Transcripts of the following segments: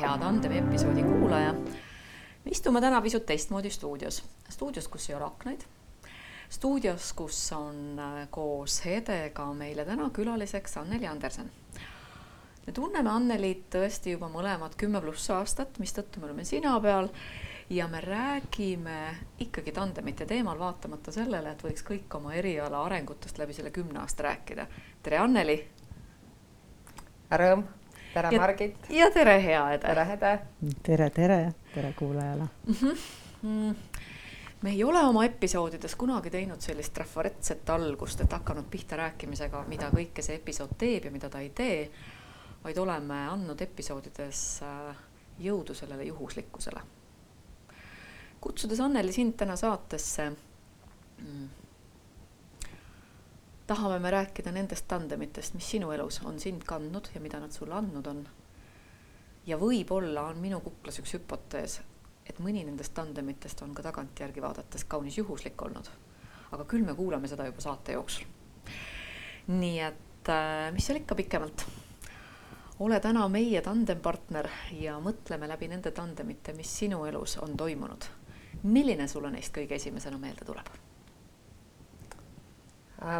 hea Tandemi episoodi kuulaja. me istume täna pisut teistmoodi stuudios, stuudios, kus ei ole aknaid, stuudios, kus on äh, koos Hedega meile täna külaliseks Anneli Andersen. me tunneme Annelit tõesti juba mõlemad kümme pluss aastat, mistõttu me oleme sina peal ja me räägime ikkagi tandemite teemal, vaatamata sellele, et võiks kõik oma eriala arengutest läbi selle kümne aasta rääkida. tere, Anneli. Rõõm tere, Margit. ja tere, hea Ede. tere, Ede. tere, tere, tere kuulajale mm. -hmm. me ei ole oma episoodides kunagi teinud sellist trafaretset algust, et hakanud pihta rääkimisega, mida kõike see episood teeb ja mida ta ei tee, vaid oleme andnud episoodides äh, jõudu sellele juhuslikkusele. kutsudes Anneli sind täna saatesse mm, tahame me rääkida nendest tandemitest, mis sinu elus on sind kandnud ja mida nad sulle andnud on. ja võib-olla on minu kuklas üks hüpotees, et mõni nendest tandemitest on ka tagantjärgi vaadates kaunis juhuslik olnud. aga küll me kuulame seda juba saate jooksul. nii et äh, mis seal ikka pikemalt. ole täna meie tandempartner ja mõtleme läbi nende tandemite, mis sinu elus on toimunud. milline sulle neist kõige esimesena meelde tuleb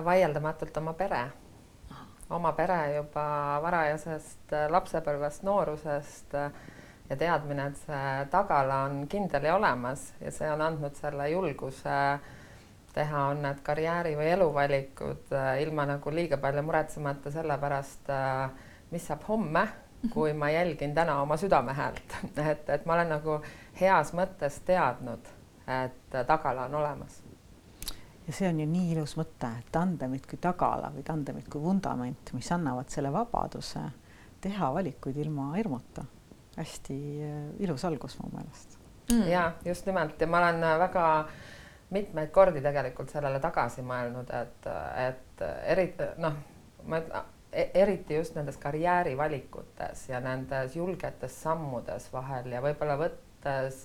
vaieldamatult oma pere. oma pere juba varajasest äh, lapsepõlvest, noorusest äh, ja teadmine, et see tagala on kindel ja olemas ja see on andnud selle julguse teha, on need karjääri või eluvalikud ilma nagu liiga palju muretsemata selle pärast, mis saab homme, kui ma jälgin täna oma südame häält et, et ma olen nagu heas mõttes teadnud, et tagala on olemas ja see on ju nii ilus mõte, tandemid kui tagala või tandemid kui vundament, mis annavad selle vabaduse teha valikuid ilma hirmuta. hästi äh, ilus algus mu meelest. Mm.. ja just nimelt. Ja ma olen äh, väga mitmeid kordi tegelikult sellele tagasi mõelnud, et, et eriti noh, ma ütlen e-, eriti just nendes karjäärivalikutes ja nendes julgetes sammudes vahel ja võib-olla võttes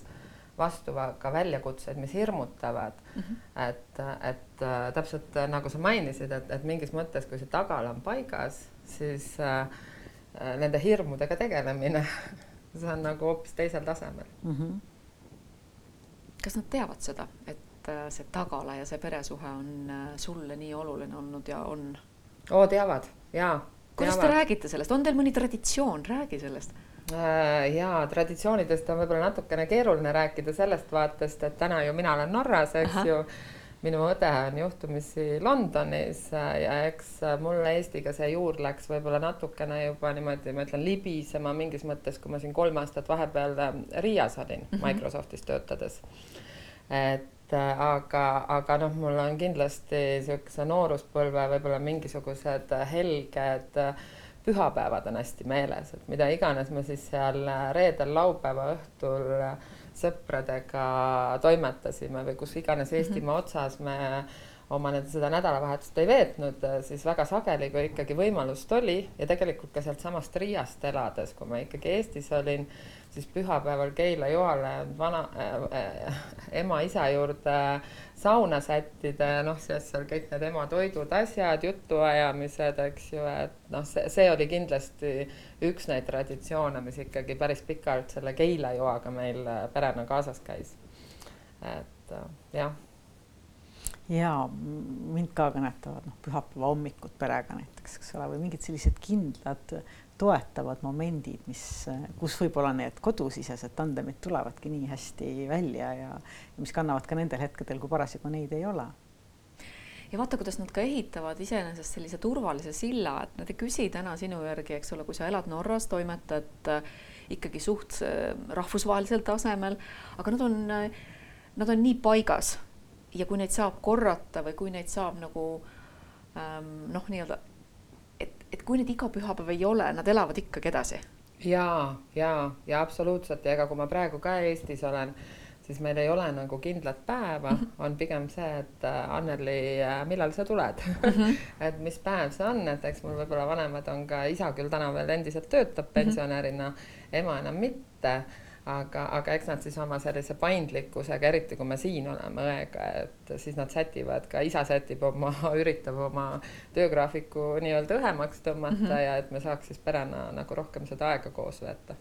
vastu ka väljakutseid, mis hirmutavad mm. -hmm. et, et äh, täpselt äh, nagu sa mainisid, et, et mingis mõttes, kui see tagala on paigas, siis äh, äh nende hirmudega tegelemine, see on nagu hoopis teisel tasemel mm. -hmm. kas nad teavad seda, et see tagala ja see peresuhe on sulle nii oluline olnud ja on? oo, teavad jaa. kuidas te räägite sellest, on teil mõni traditsioon, räägi sellest ja traditsioonidest on võib-olla natukene keeruline rääkida sellest vaatest, et täna ju mina olen Norras, eks Aha. ju. minu õde on juhtumisi Londonis äh, ja eks mul Eestiga see juur läks võib-olla natukene juba niimoodi, ma ütlen, libisema mingis mõttes, kui ma siin kolm aastat vahepeal äh, Riias olin mm -hmm. Microsoftis töötades. et aga, aga noh, mul on kindlasti niisuguse nooruspõlve võib-olla mingisugused helged äh, pühapäevad on hästi meeles, et mida iganes me siis seal reedel-laupäeva õhtul sõpradega toimetasime või kus iganes Eestimaa mhm. otsas me oma nüüd seda nädalavahetust ei veetnud, siis väga sageli, kui ikkagi võimalust oli ja tegelikult ka sealtsamast Riiast elades, kui ma ikkagi Eestis olin, siis pühapäeval Keila-Joale vana äh, ema-isa juurde sauna sättida ja noh, siis seal kõik need ema toidud, asjad, jutuajamised, eks ju, et noh, see, see oli kindlasti üks neid traditsioone, mis ikkagi päris pikalt selle Keila-Joaga meil perena kaasas käis. et jah ja mind ka kõnetavad noh, pühapäeva hommikud perega näiteks, eks ole, või mingid sellised kindlad toetavad momendid, mis, kus võib-olla need kodusisesed tandemid tulevadki nii hästi välja ja, ja mis kannavad ka nendel hetkedel, kui parasjagu neid ei ole. Ja vaata, kuidas nad ka ehitavad iseenesest sellise turvalise silla, et nad ei küsi täna sinu järgi, eks ole, kui sa elad Norras, toimetad äh, ikkagi suht äh, rahvusvahelisel tasemel, aga nad on, äh, nad on nii paigas ja kui neid saab korrata või kui neid saab nagu ähm, noh, nii-öelda et kui neid iga pühapäev ei ole, nad elavad ikkagi edasi. ja, ja, ja absoluutselt ja ega kui ma praegu ka Eestis olen, siis meil ei ole nagu kindlat päeva, mhm. on pigem see, et äh, Anneli, äh, millal sa tuled mm? -hmm. et mis päev see on, et eks mul võib-olla vanemad on ka, isa küll täna veel endiselt töötab mhm. pensionärina mm, -hmm. ema enam mitte aga, aga eks nad siis oma sellise paindlikkusega, eriti kui me siin oleme õega, et siis nad sätivad ka, isa sätib oma, üritab oma töögraafiku nii-öelda õhemaks tõmmata mm -hmm. ja et me saaks siis perena nagu rohkem seda aega koos veeta.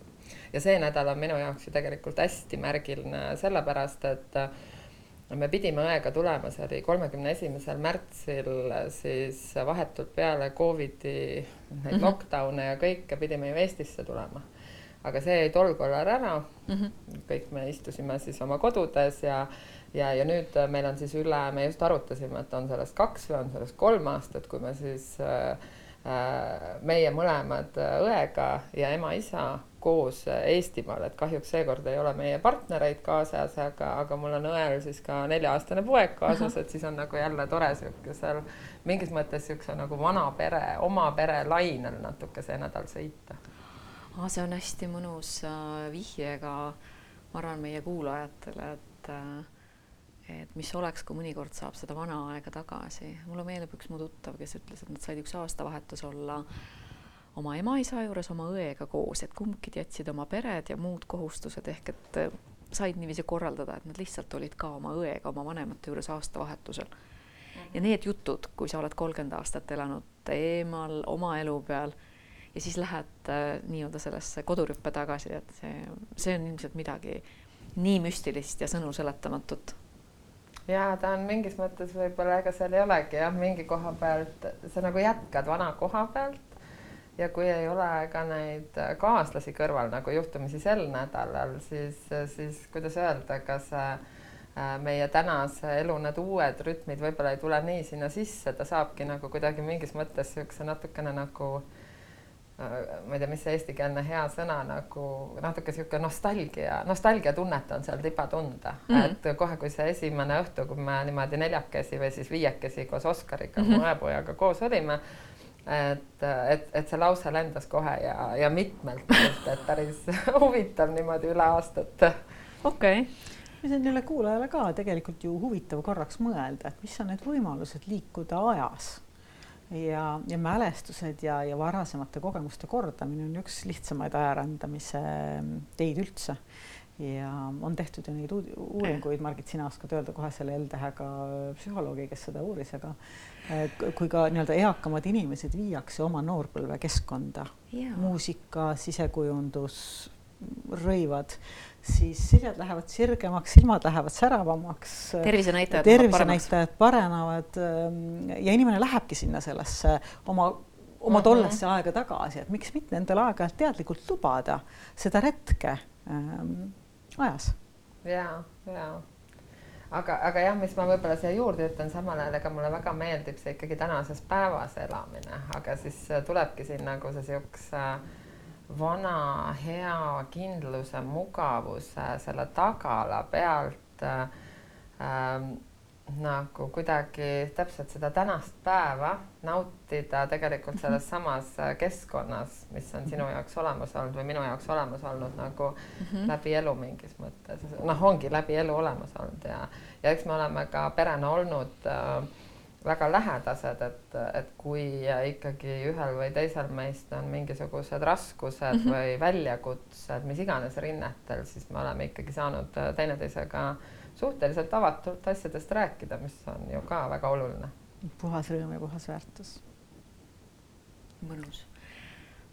ja see nädal on minu jaoks ju tegelikult hästi märgiline sellepärast, et me pidime õega tulema, see oli kolmekümne esimesel märtsil, siis vahetult peale Covidi neid mm -hmm. lockdown'e ja kõike pidime ju Eestisse tulema aga see jäi tol korral ära mm. -hmm. kõik me istusime siis oma kodudes ja, ja, ja nüüd meil on siis üle, me just arutasime, et on sellest kaks või on sellest kolm aastat, kui me siis äh, äh meie mõlemad õega ja ema-isa koos Eestimaal, et kahjuks seekord ei ole meie partnereid kaasas, aga, aga mul on õel siis ka nelja-aastane poeg kaasas, et siis on nagu jälle tore siukesel mingis mõttes siukse nagu vana pere, oma pere lainel natuke see nädal sõita ah,. see on hästi mõnus äh, vihje ka, ma arvan, meie kuulajatele, et äh, et mis oleks, kui mõnikord saab seda vana aega tagasi. mulle meenub üks mu tuttav, kes ütles, et nad said üks aastavahetus olla oma ema-isa juures oma õega koos, et kumbki jätsid oma pered ja muud kohustused ehk et äh, said niiviisi korraldada, et nad lihtsalt olid ka oma õega, oma vanemate juures aastavahetusel. ja need jutud, kui sa oled kolmkümmend aastat elanud eemal oma elu peal ja siis lähed äh, nii-öelda sellesse kodurüppe tagasi, et see, see on ilmselt midagi nii müstilist ja sõnu seletamatut. ja ta on mingis mõttes võib-olla ega seal ei olegi jah, mingi koha pealt sa nagu jätkad vana koha pealt ja kui ei ole ka neid kaaslasi kõrval nagu juhtumisi sel nädalal, siis, siis kuidas öelda, kas äh, meie tänase elu need uued rütmid võib-olla ei tule nii sinna sisse, ta saabki nagu kuidagi mingis mõttes niisuguse natukene nagu Äh, ma ei tea, mis see eestikeelne hea sõna nagu natuke sihuke nostalgia, nostalgiatunnet on seal tiba tunda mm, -hmm. et kohe, kui see esimene õhtu, kui me niimoodi neljakesi või siis viiekesi koos Oskariga mm, -hmm. mu õepojaga koos olime, et, et, et see lause lendas kohe ja, ja mitmelt et päris huvitav niimoodi üle aastate. okei okay see on jälle kuulajale ka tegelikult ju huvitav korraks mõelda, et mis on need võimalused liikuda ajas ja, ja mälestused ja, ja varasemate kogemuste kordamine on üks lihtsamaid ajarändamise teid üldse. ja on tehtud ju neid uuringuid, Margit, sina oskad öelda kohe selle L-tähega psühholoogi, kes seda uuris, aga kui ka nii-öelda eakamad inimesed viiakse oma noorpõlvekeskkonda, muusika, sisekujundus, rõivad siis siljad lähevad sirgemaks, silmad lähevad säravamaks. tervisenäitajad tervisenäitajad paranevad ähm, ja inimene lähebki sinna sellesse oma, oma tollesse uh -huh. aega tagasi, et miks mitte endale aeg-ajalt teadlikult lubada seda retke ähm, ajas. ja, ja aga, aga jah, mis ma võib-olla siia juurde ütlen, samal ajal ega mulle väga meeldib see ikkagi tänases päevas elamine, aga siis tulebki siin nagu see siukse äh, vana hea kindluse, mugavuse selle tagala pealt ähm, nagu kuidagi täpselt seda tänast päeva nautida tegelikult mhm. selles samas keskkonnas, mis on sinu jaoks olemas olnud või minu jaoks olemas olnud nagu mm -hmm. läbi elu mingis mõttes. noh, ongi läbi elu olemas olnud ja, ja eks me oleme ka perena olnud äh, väga lähedased, et, et kui ikkagi ühel või teisel meist on mingisugused raskused mm -hmm. või väljakutsed, mis iganes rinnetel, siis me oleme ikkagi saanud teineteisega suhteliselt avatult asjadest rääkida, mis on ju ka väga oluline. puhas rõõm ja puhas väärtus. mõnus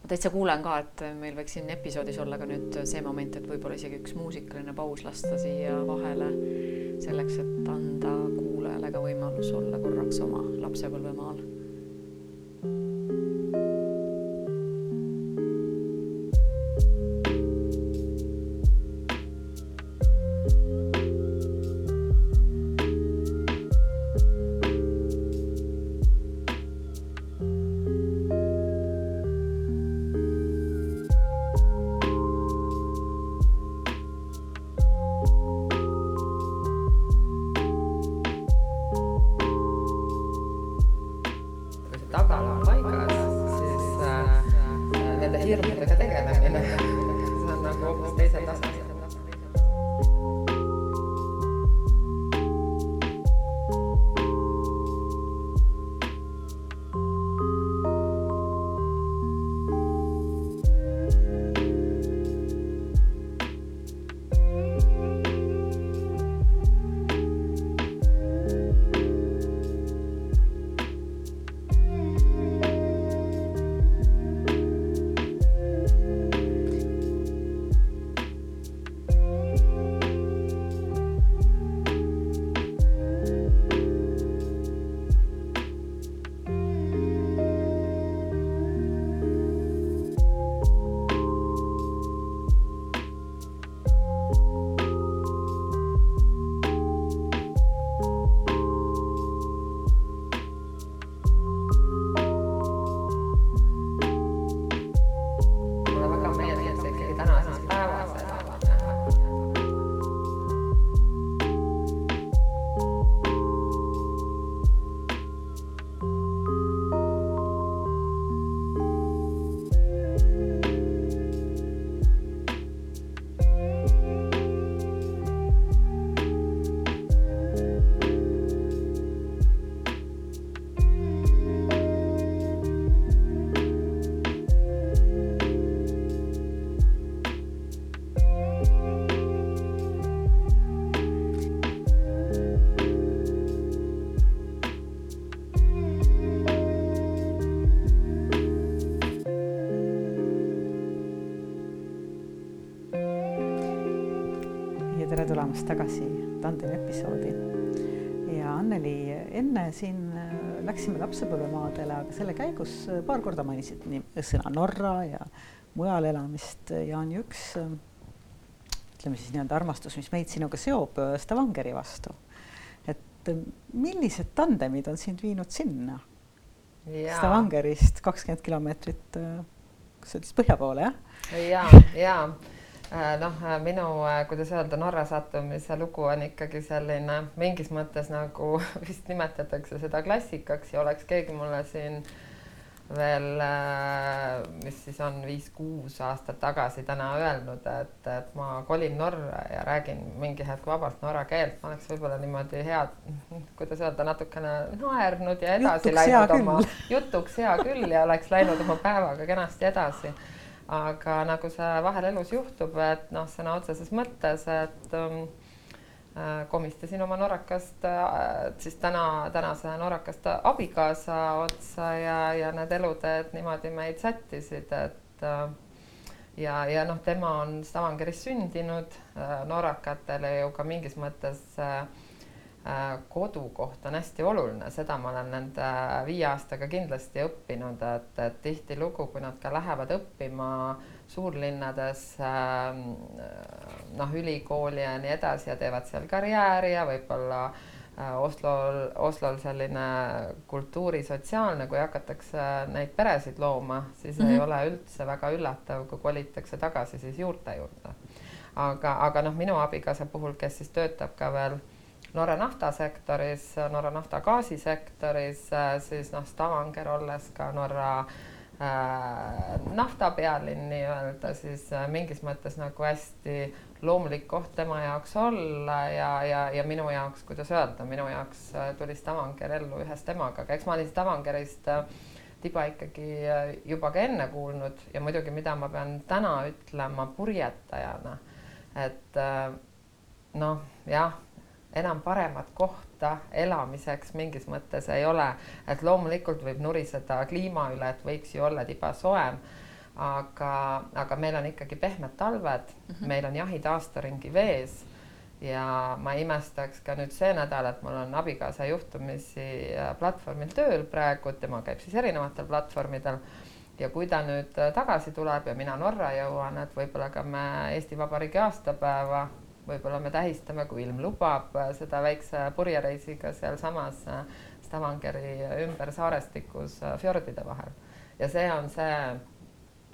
ma täitsa kuulen ka, et meil võiks siin episoodis olla ka nüüd see moment, et võib-olla isegi üks muusikaline paus lasta siia vahele selleks, et anda kuulajale ka võimalus olla korraks oma lapsepõlvemaal tere tulemast tagasi tandemi episoodi. ja Anneli, enne siin äh, läksime lapsepõlvemaadele, aga selle käigus äh, paar korda mainisid nii sõna Norra ja mujal elamist ja on üks äh, ütleme siis nii-öelda armastus, mis meid sinuga seob Stavangeri vastu. et millised tandemid on sind viinud sinna? Stavangerist kakskümmend kilomeetrit, kas sa ütlesid põhja poole, jah? ja, ja Äh, noh, äh, minu, äh, kuidas öelda, Norra sattumise lugu on ikkagi selline mingis mõttes nagu vist nimetatakse seda klassikaks ja oleks keegi mulle siin veel, mis siis on viis-kuus aastat tagasi täna öelnud, et, et ma kolin Norra ja räägin mingi hetk vabalt norra keelt, ma oleks võib-olla niimoodi head, kuidas öelda, natukene naernud ja edasi jutuks läinud oma, jutuks hea küll ja oleks läinud oma päevaga kenasti edasi aga nagu see vahel elus juhtub, et noh, sõna otseses mõttes, et äh, komistasin oma norrakast äh,, siis täna, tänase norrakast abikaasa otsa ja, ja need eluteed niimoodi meid sättisid, et äh, ja, ja noh, tema on Stavangeris sündinud norrakatele ju ka mingis mõttes Äh, kodukoht on hästi oluline, seda ma olen nende viie aastaga kindlasti õppinud, et, et tihtilugu, kui nad ka lähevad õppima suurlinnades ähm, noh, ülikooli ja nii edasi ja teevad seal karjääri ja võib-olla äh, Oslol, Oslol selline kultuurisotsiaalne, kui hakatakse neid peresid looma, siis mm -hmm. ei ole üldse väga üllatav, kui kolitakse tagasi siis juurte juurde. aga, aga noh, minu abikaasa puhul, kes siis töötab ka veel Norra naftasektoris, Norra nafta gaasisektoris, äh, siis noh, Stavanger olles ka Norra äh, nafta pealinn nii-öelda, siis äh, mingis mõttes nagu hästi loomulik koht tema jaoks olla ja, ja, ja minu jaoks, kuidas öelda, minu jaoks tuli Stavanger ellu ühes temaga, aga eks ma olin Stavangerist tiba ikkagi juba ka enne kuulnud ja muidugi, mida ma pean täna ütlema purjetajana, et noh, jah enam paremat kohta elamiseks mingis mõttes ei ole, et loomulikult võib nuriseda kliima üle, et võiks ju olla tiba soojem. aga, aga meil on ikkagi pehmed talved mm, -hmm. meil on jahid aastaringi vees ja ma imestaks ka nüüd see nädal, et mul on abikaasa juhtumisi äh, platvormil tööl praegu, tema käib siis erinevatel platvormidel ja kui ta nüüd äh, tagasi tuleb ja mina Norra jõuan, et võib-olla ka me Eesti Vabariigi aastapäeva võib-olla me tähistame, kui ilm lubab, äh, seda väikse purjereisiga sealsamas äh, Stavangeri ümbersarestikus äh, fjordide vahel. ja see on see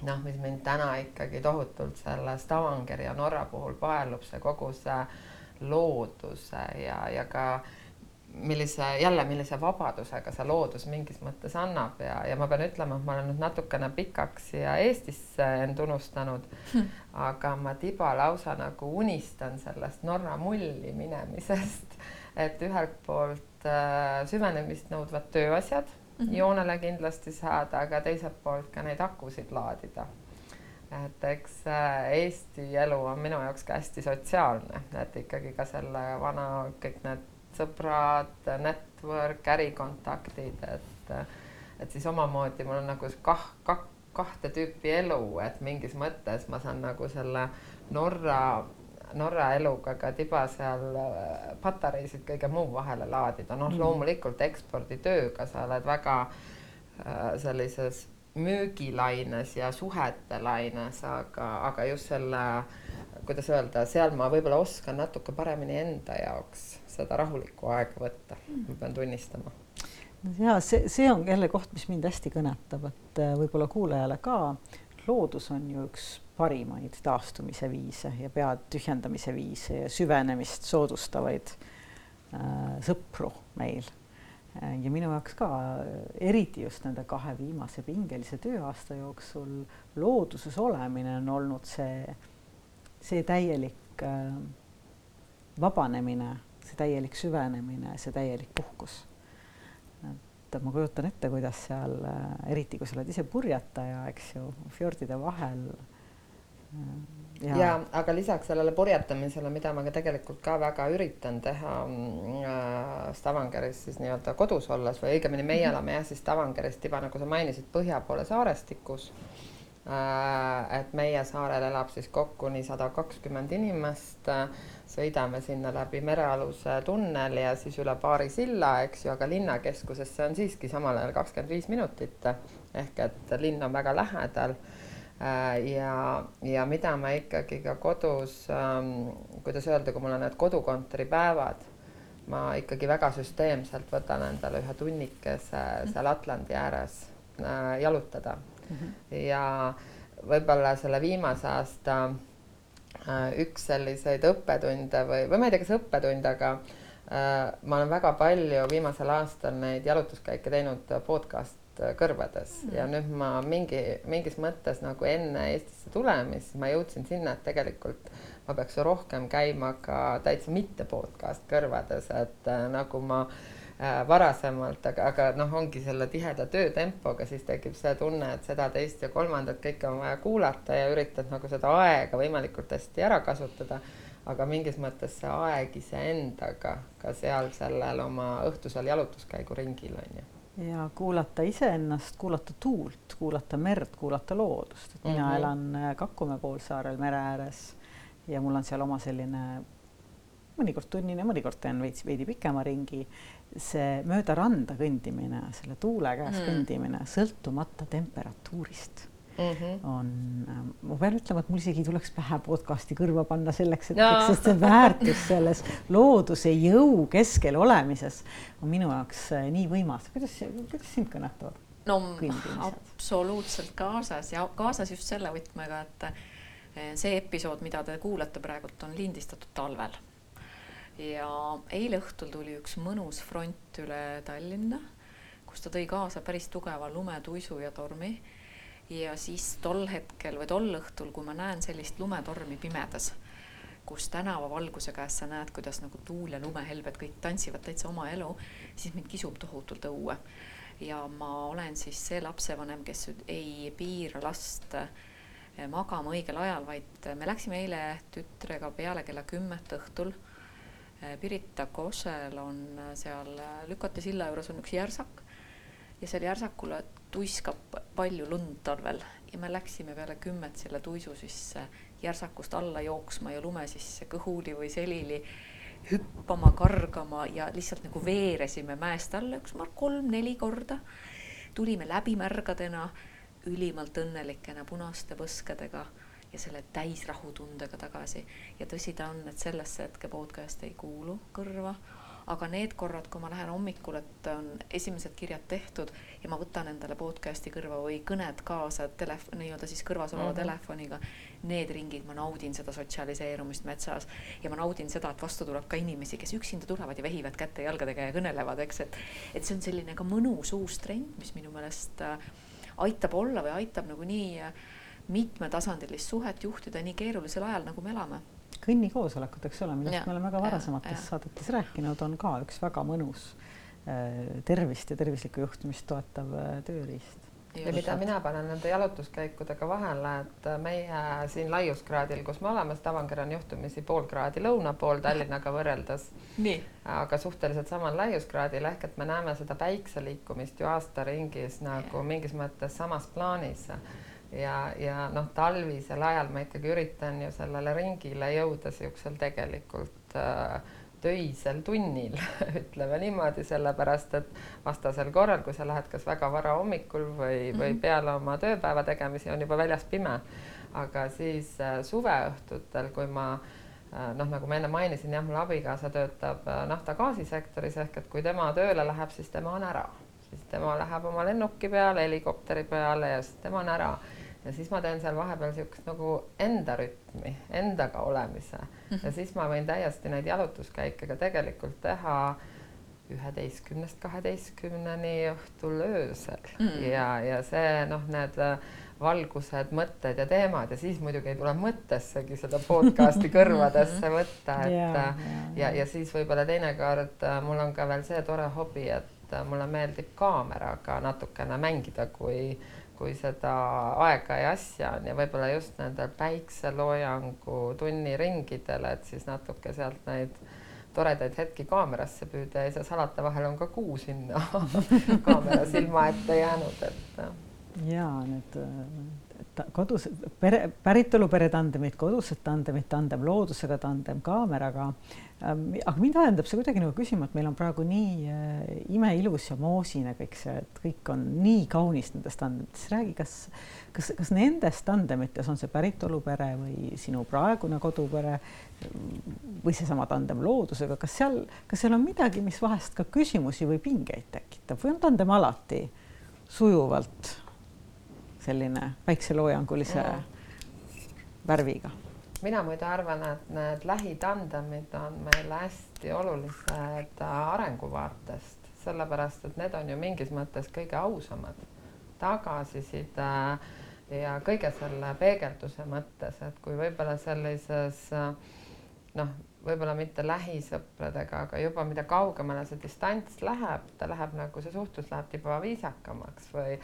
noh, mis mind täna ikkagi tohutult selle Stavangeri ja Norra puhul paelub, see kogu see looduse ja, ja ka millise, jälle, millise vabadusega see loodus mingis mõttes annab ja, ja ma pean ütlema, et ma olen nüüd natukene pikaks siia Eestisse end unustanud hm., aga ma tiba lausa nagu unistan sellest Norra mulli minemisest, et ühelt poolt äh, süvenemist nõudvad tööasjad mm -hmm. joonele kindlasti saada, aga teiselt poolt ka neid akusid laadida et eks äh, Eesti elu on minu jaoks ka hästi sotsiaalne, et ikkagi ka selle vana kõik need sõbrad, network, ärikontaktid, et, et siis omamoodi mul on nagu kah, kah, kahte tüüpi elu, et mingis mõttes ma saan nagu selle Norra, Norra eluga ka tiba seal äh, patareisid kõige muu vahele laadida, noh mm. loomulikult eksporditööga sa oled väga äh, sellises müügilaines ja suhete laines, aga, aga just selle, kuidas öelda, seal ma võib-olla oskan natuke paremini enda jaoks seda rahulikku aega võtta, ma pean tunnistama. ja see, see on jälle koht, mis mind hästi kõnetab, et äh, võib-olla kuulajale ka, loodus on ju üks parimaid taastumise viise ja pea tühjendamise viise ja süvenemist soodustavaid äh, sõpru meil. Ja minu jaoks ka, eriti just nende kahe viimase pingelise tööaasta jooksul looduses olemine on olnud see, see täielik äh, vabanemine see täielik süvenemine, see täielik puhkus. et ma kujutan ette, kuidas seal, eriti kui sa oled ise purjetaja, eks ju, fjordide vahel. ja, ja, aga lisaks sellele purjetamisele, mida ma ka tegelikult ka väga üritan teha äh, Stavangeris siis nii-öelda kodus olles või õigemini meie mm -hmm. elame jah, siis Stavangeris tiba, nagu sa mainisid, põhja poole saarestikus Äh, et meie saarel elab siis kokku nii sada kakskümmend inimest, sõidame sinna läbi merealuse tunneli ja siis üle paari silla, eks ju, aga linnakeskusesse on siiski samal ajal kakskümmend viis minutit. Ehk et linn on väga lähedal. Äh, ja, ja mida ma ikkagi ka kodus, ähm, kuidas öelda, kui mul on need kodukontoripäevad, ma ikkagi väga süsteemselt võtan endale ühe tunnikese seal Atlandi ääres äh, jalutada mm. -hmm. ja võib-olla selle viimase aasta äh, üks selliseid õppetunde või, või ma ei tea, kas õppetund, aga äh, ma olen väga palju viimasel aastal neid jalutuskäike teinud podcast kõrvades mm -hmm. ja nüüd ma mingi, mingis mõttes nagu enne Eestisse tulemist ma jõudsin sinna, et tegelikult ma peaks rohkem käima ka täitsa mitte podcast kõrvades, et äh, nagu ma äh, varasemalt, aga, aga noh, ongi selle tiheda töötempoga, siis tekib see tunne, et seda, teist ja kolmandat kõike on vaja kuulata ja üritad nagu seda aega võimalikult hästi ära kasutada. aga mingis mõttes see aeg iseendaga ka seal sellel oma õhtusel jalutuskäiguringil on ju ja kuulata iseennast, kuulata tuult, kuulata merd, kuulata loodust, et mina mm -hmm. elan äh, Kakumäe poolsaarel mere ääres ja mul on seal oma selline mõnikord tunnine, mõnikord teen veits veidi pikema ringi see mööda randa kõndimine, selle tuule käes mm. kõndimine, sõltumata temperatuurist mm -hmm. on, äh, ma pean ütlema, et mul isegi tuleks pähe podcast'i kõrva panna selleks, et no. sest see väärtus selles looduse jõu keskel olemises on minu jaoks äh, nii võimas. kuidas, kuidas sind kõnetavad? no absoluutselt kaasas ja kaasas just selle võtmega, et äh, see episood, mida te kuulate praegult, on lindistatud talvel ja eile õhtul tuli üks mõnus front üle Tallinna, kus ta tõi kaasa päris tugeva lumetuisu ja tormi. ja siis tol hetkel või tol õhtul, kui ma näen sellist lumetormi pimedas, kus tänavavalguse käes sa näed, kuidas nagu tuul ja lumehelbed kõik tantsivad täitsa oma elu, siis mind kisub tohutult õue. ja ma olen siis see lapsevanem, kes ei piira last magama õigel ajal, vaid me läksime eile tütrega peale kella kümmet õhtul Pirita Kosel on äh, seal äh, Lükati silla juures on üks järsak. Ja seal järsakule tuiskab palju lund talvel. Ja me läksime peale kümmet selle tuisu sisse järsakust alla jooksma ja lume sisse kõhuli või selili hüppama, kargama ja lihtsalt nagu veeresime mäest alla üks kolm-neli korda. tulime läbimärgadena, ülimalt õnnelikena punaste põskedega ja selle täisrahutundega tagasi. ja tõsi ta on, et sellesse hetke podcast ei kuulu kõrva, aga need korrad, kui ma lähen hommikul, et on esimesed kirjad tehtud ja ma võtan endale podcast'i kõrva või kõned kaasa telefon, nii-öelda siis kõrvas oleva mm -hmm. telefoniga, need ringid, ma naudin seda sotsialiseerumist metsas ja ma naudin seda, et vastu tuleb ka inimesi, kes üksinda tulevad ja vehivad käte-jalgadega ja kõnelevad, eks, et, et see on selline ka mõnus uus trend, mis minu meelest äh, aitab olla või aitab nagu nii äh, mitmetasandilist suhet juhtida nii keerulisel ajal, nagu me elame. kõnnikoosolekud, eks ole, millest ja, me oleme ka varasemates ja, saadetes rääkinud, on ka üks väga mõnus äh, tervist ja tervislikku juhtimist toetav äh, tööriist. Ja mida mina panen nende jalutuskäikudega vahele, et meie siin laiuskraadil, kus me oleme, Stavanger on juhtumisi pool kraadi lõuna pool Tallinnaga võrreldes. aga suhteliselt samal laiuskraadil ehk et me näeme seda päikseliikumist ju aastaringis nagu mingis mõttes samas plaanis ja, ja noh, talvisel ajal ma ikkagi üritan ju sellele ringile jõuda niisugusel tegelikult äh, töisel tunnil ütleme niimoodi, sellepärast et vastasel korral, kui sa lähed kas väga vara hommikul või, või mhm. peale oma tööpäeva tegemisi on juba väljas pime. aga siis äh, suveõhtutel, kui ma äh, noh, nagu ma enne mainisin, jah, mul abikaasa töötab äh, nafta-gaasisektoris ehk et kui tema tööle läheb, siis tema on ära, siis tema läheb oma lennuki peale, helikopteri peale ja siis tema on ära ja siis ma teen seal vahepeal niisugust nagu enda rütmi, endaga olemise mm -hmm. ja siis ma võin täiesti neid jalutuskäike ka tegelikult teha üheteistkümnest kaheteistkümneni õhtul öösel mm -hmm. ja, ja see noh, need äh, valgused, mõtted ja teemad ja siis muidugi ei tule mõttessegi seda podcast'i kõrvadesse mhm. võtta, et ja, ja, ja, ja siis võib-olla teinekord äh, mul on ka veel see tore hobi, et äh, mulle meeldib kaameraga natukene mängida, kui kui seda aega ja asja on ja võib-olla just nendel päikseloojangu tunniringidel, et siis natuke sealt neid toredaid hetki kaamerasse püüda ja ei saa salata, vahel on ka kuu sinna kaamera silma ette jäänud, et. ja need kodus pere, päritolupere tandemid, kodused tandemid, tandem loodusega, tandem kaameraga. Ähm, aga mind ajendab see kuidagi nagu küsima, et meil on praegu nii äh, imeilus ja moosine kõik see, et kõik on nii kaunis nendest tandemites. räägi, kas, kas, kas nendes tandemites on see päritolupere või sinu praegune kodupere või seesama tandem loodusega, kas seal, kas seal on midagi, mis vahest ka küsimusi või pingeid tekitab või on tandem alati sujuvalt selline päikseloojangulise ja. värviga. mina muide arvan, et need lähitandemid on meile hästi olulised arenguvaatest, sellepärast et need on ju mingis mõttes kõige ausamad tagasiside ja kõige selle peegelduse mõttes, et kui võib-olla sellises noh, võib-olla mitte lähisõpradega, aga juba mida kaugemale see distants läheb, ta läheb nagu see suhtlus läheb tiba viisakamaks või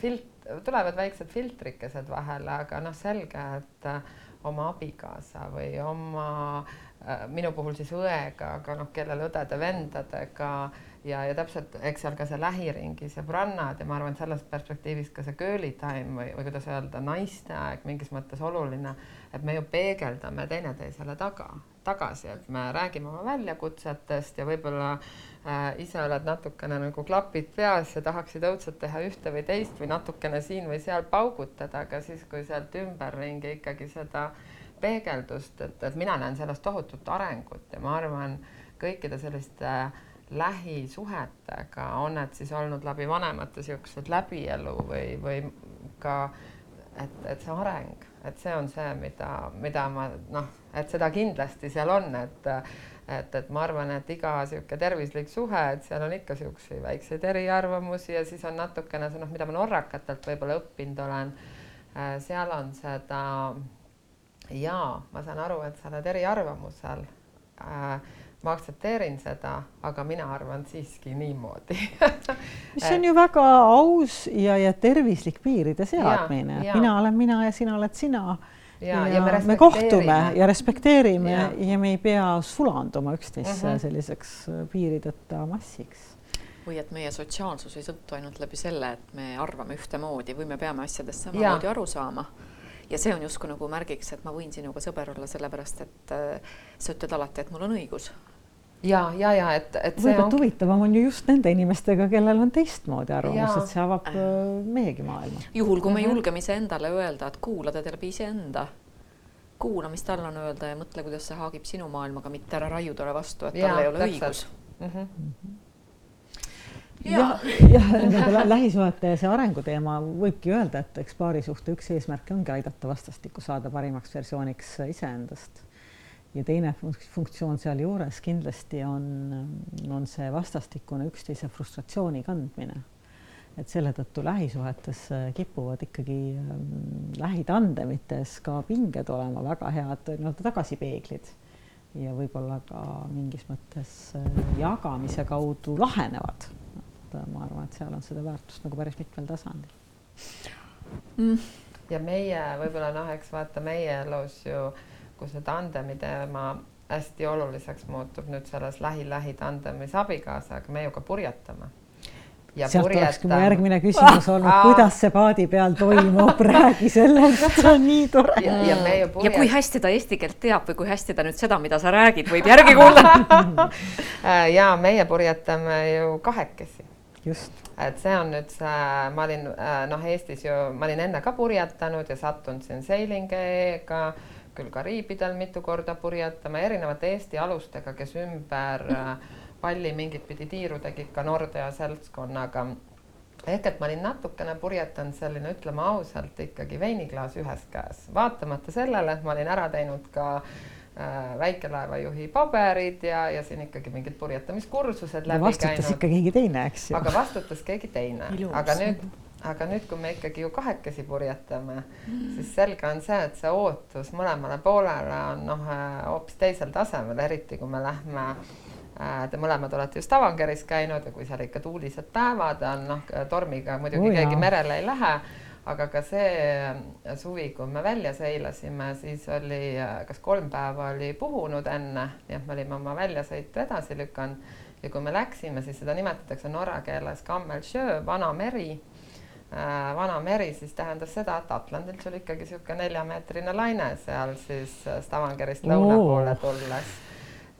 filt-, tulevad väiksed filtrikesed vahele, aga noh, selge, et äh, oma abikaasa või oma, äh, minu puhul siis õega, aga noh, kellel õdede-vendadega ja, ja täpselt, eks seal ka see lähiringi sõbrannad ja ma arvan, et sellest perspektiivist ka see girly time või, või kuidas öelda, naiste aeg mingis mõttes oluline, et me ju peegeldame teineteisele taga, tagasi, et me räägime oma väljakutsetest ja võib-olla äh, ise oled natukene nagu klapid peas ja tahaksid õudselt teha ühte või teist või natukene siin või seal paugutada, aga siis, kui sealt ümberringi ikkagi seda peegeldust, et, et mina näen sellest tohutut arengut ja ma arvan, kõikide selliste äh, lähisuhetega, on need siis olnud läbi vanemate niisugused läbielu või, või ka, et, et see areng, et see on see, mida, mida ma noh, et seda kindlasti seal on, et et, et ma arvan, et iga niisugune tervislik suhe, et seal on ikka niisuguseid väikseid eriarvamusi ja siis on natukene see noh, mida ma norrakatelt võib-olla õppinud olen, äh, seal on seda jaa, ma saan aru, et sa oled eriarvamusel äh, ma aktsepteerin seda, aga mina arvan siiski niimoodi. Mis on ju väga aus ja, ja tervislik piiride seadmine, et mina olen mina ja sina oled sina. Ja, ja, ja me, me kohtume ja respekteerime ja. ja me ei pea sulanduma üksteisse mm -hmm. selliseks äh, piirideta massiks. Või et meie sotsiaalsus ei sõltu ainult läbi selle, et me arvame ühtemoodi või me peame asjadest samamoodi aru saama. Ja see on justkui nagu märgiks, et ma võin sinuga sõber olla, sellepärast et äh, sa ütled alati, et mul on õigus ja, ja, ja et, et võib-olla on... huvitavam on ju just nende inimestega, kellel on teistmoodi arvamus, et see avab äh, meiegi maailma. juhul, kui me -hmm. julgeme iseendale öelda, et kuula teda läbi iseenda, kuula, mis tal on öelda ja mõtle, kuidas see haagib sinu maailmaga, mitte ära raiu talle vastu, et tal ei ole õigus. Mm. -hmm jah, jah, nende lähisuhete ja see arenguteema võibki öelda, et eks paarisuhte üks eesmärke ongi aidata vastastikku saada parimaks versiooniks iseendast ja teine funktsioon sealjuures kindlasti on, on see vastastikune üksteise frustratsiooni kandmine. et selle tõttu lähisuhetes kipuvad ikkagi ähm, lähitandemites ka pinged olema väga head nii-öelda tagasipeeglid ja võib-olla ka mingis mõttes äh, jagamise kaudu lahenevad. et äh, ma arvan, et seal on seda väärtust nagu päris mitmel tasandil mm.. ja meie võib-olla noh, eks vaata meie elus ju kui see tandemi teema hästi oluliseks muutub nüüd selles lähi-lähi tandemis abikaasaga, me ju ka purjetame. sealt purjeta... olekski mu järgmine küsimus olnud, kuidas see paadi peal toimub, räägi sellest, see on nii tore. ja, ja, purjet... ja kui hästi ta eesti keelt teab või kui hästi ta nüüd seda, mida sa räägid, võib järgi kuulata ja meie purjetame ju kahekesi. just et see on nüüd see, ma olin noh, Eestis ju, ma olin enne ka purjetanud ja sattunud siin Sailing-ga küll Kariibidel mitu korda purjetama, erinevate Eesti alustega, kes ümber äh, palli mingit pidi tiiru tegid ka Nordea seltskonnaga. ehk et ma olin natukene purjetanud selline, ütleme ausalt, ikkagi veiniklaas ühes käes, vaatamata sellele, et ma olin ära teinud ka äh, väikelaevajuhi paberid ja, ja siin ikkagi mingid purjetamiskursused läbi vastutas käinud. vastutas ikka keegi teine, eks ju. aga vastutas keegi teine, aga nüüd aga nüüd, kui me ikkagi ju kahekesi purjetame mm., siis selge on see, et see ootus mõlemale poolele on noh, hoopis teisel tasemel, eriti kui me lähme äh, Te mõlemad olete just Avangeris käinud ja kui seal ikka tuulised päevad on, noh, tormiga muidugi oh, keegi merele ei lähe, aga ka see suvi, kui me välja seilasime, siis oli, kas kolm päeva oli puhunud enne, nii et me olime oma väljasõitu edasi lükanud. Ja kui me läksime, siis seda nimetatakse norra keeles Kammelsjö, vana meri. äh, vana meri, siis tähendas seda, et Atlandilt sul ikkagi niisugune neljameetrine laine seal siis Stavangerist lõuna poole tulles.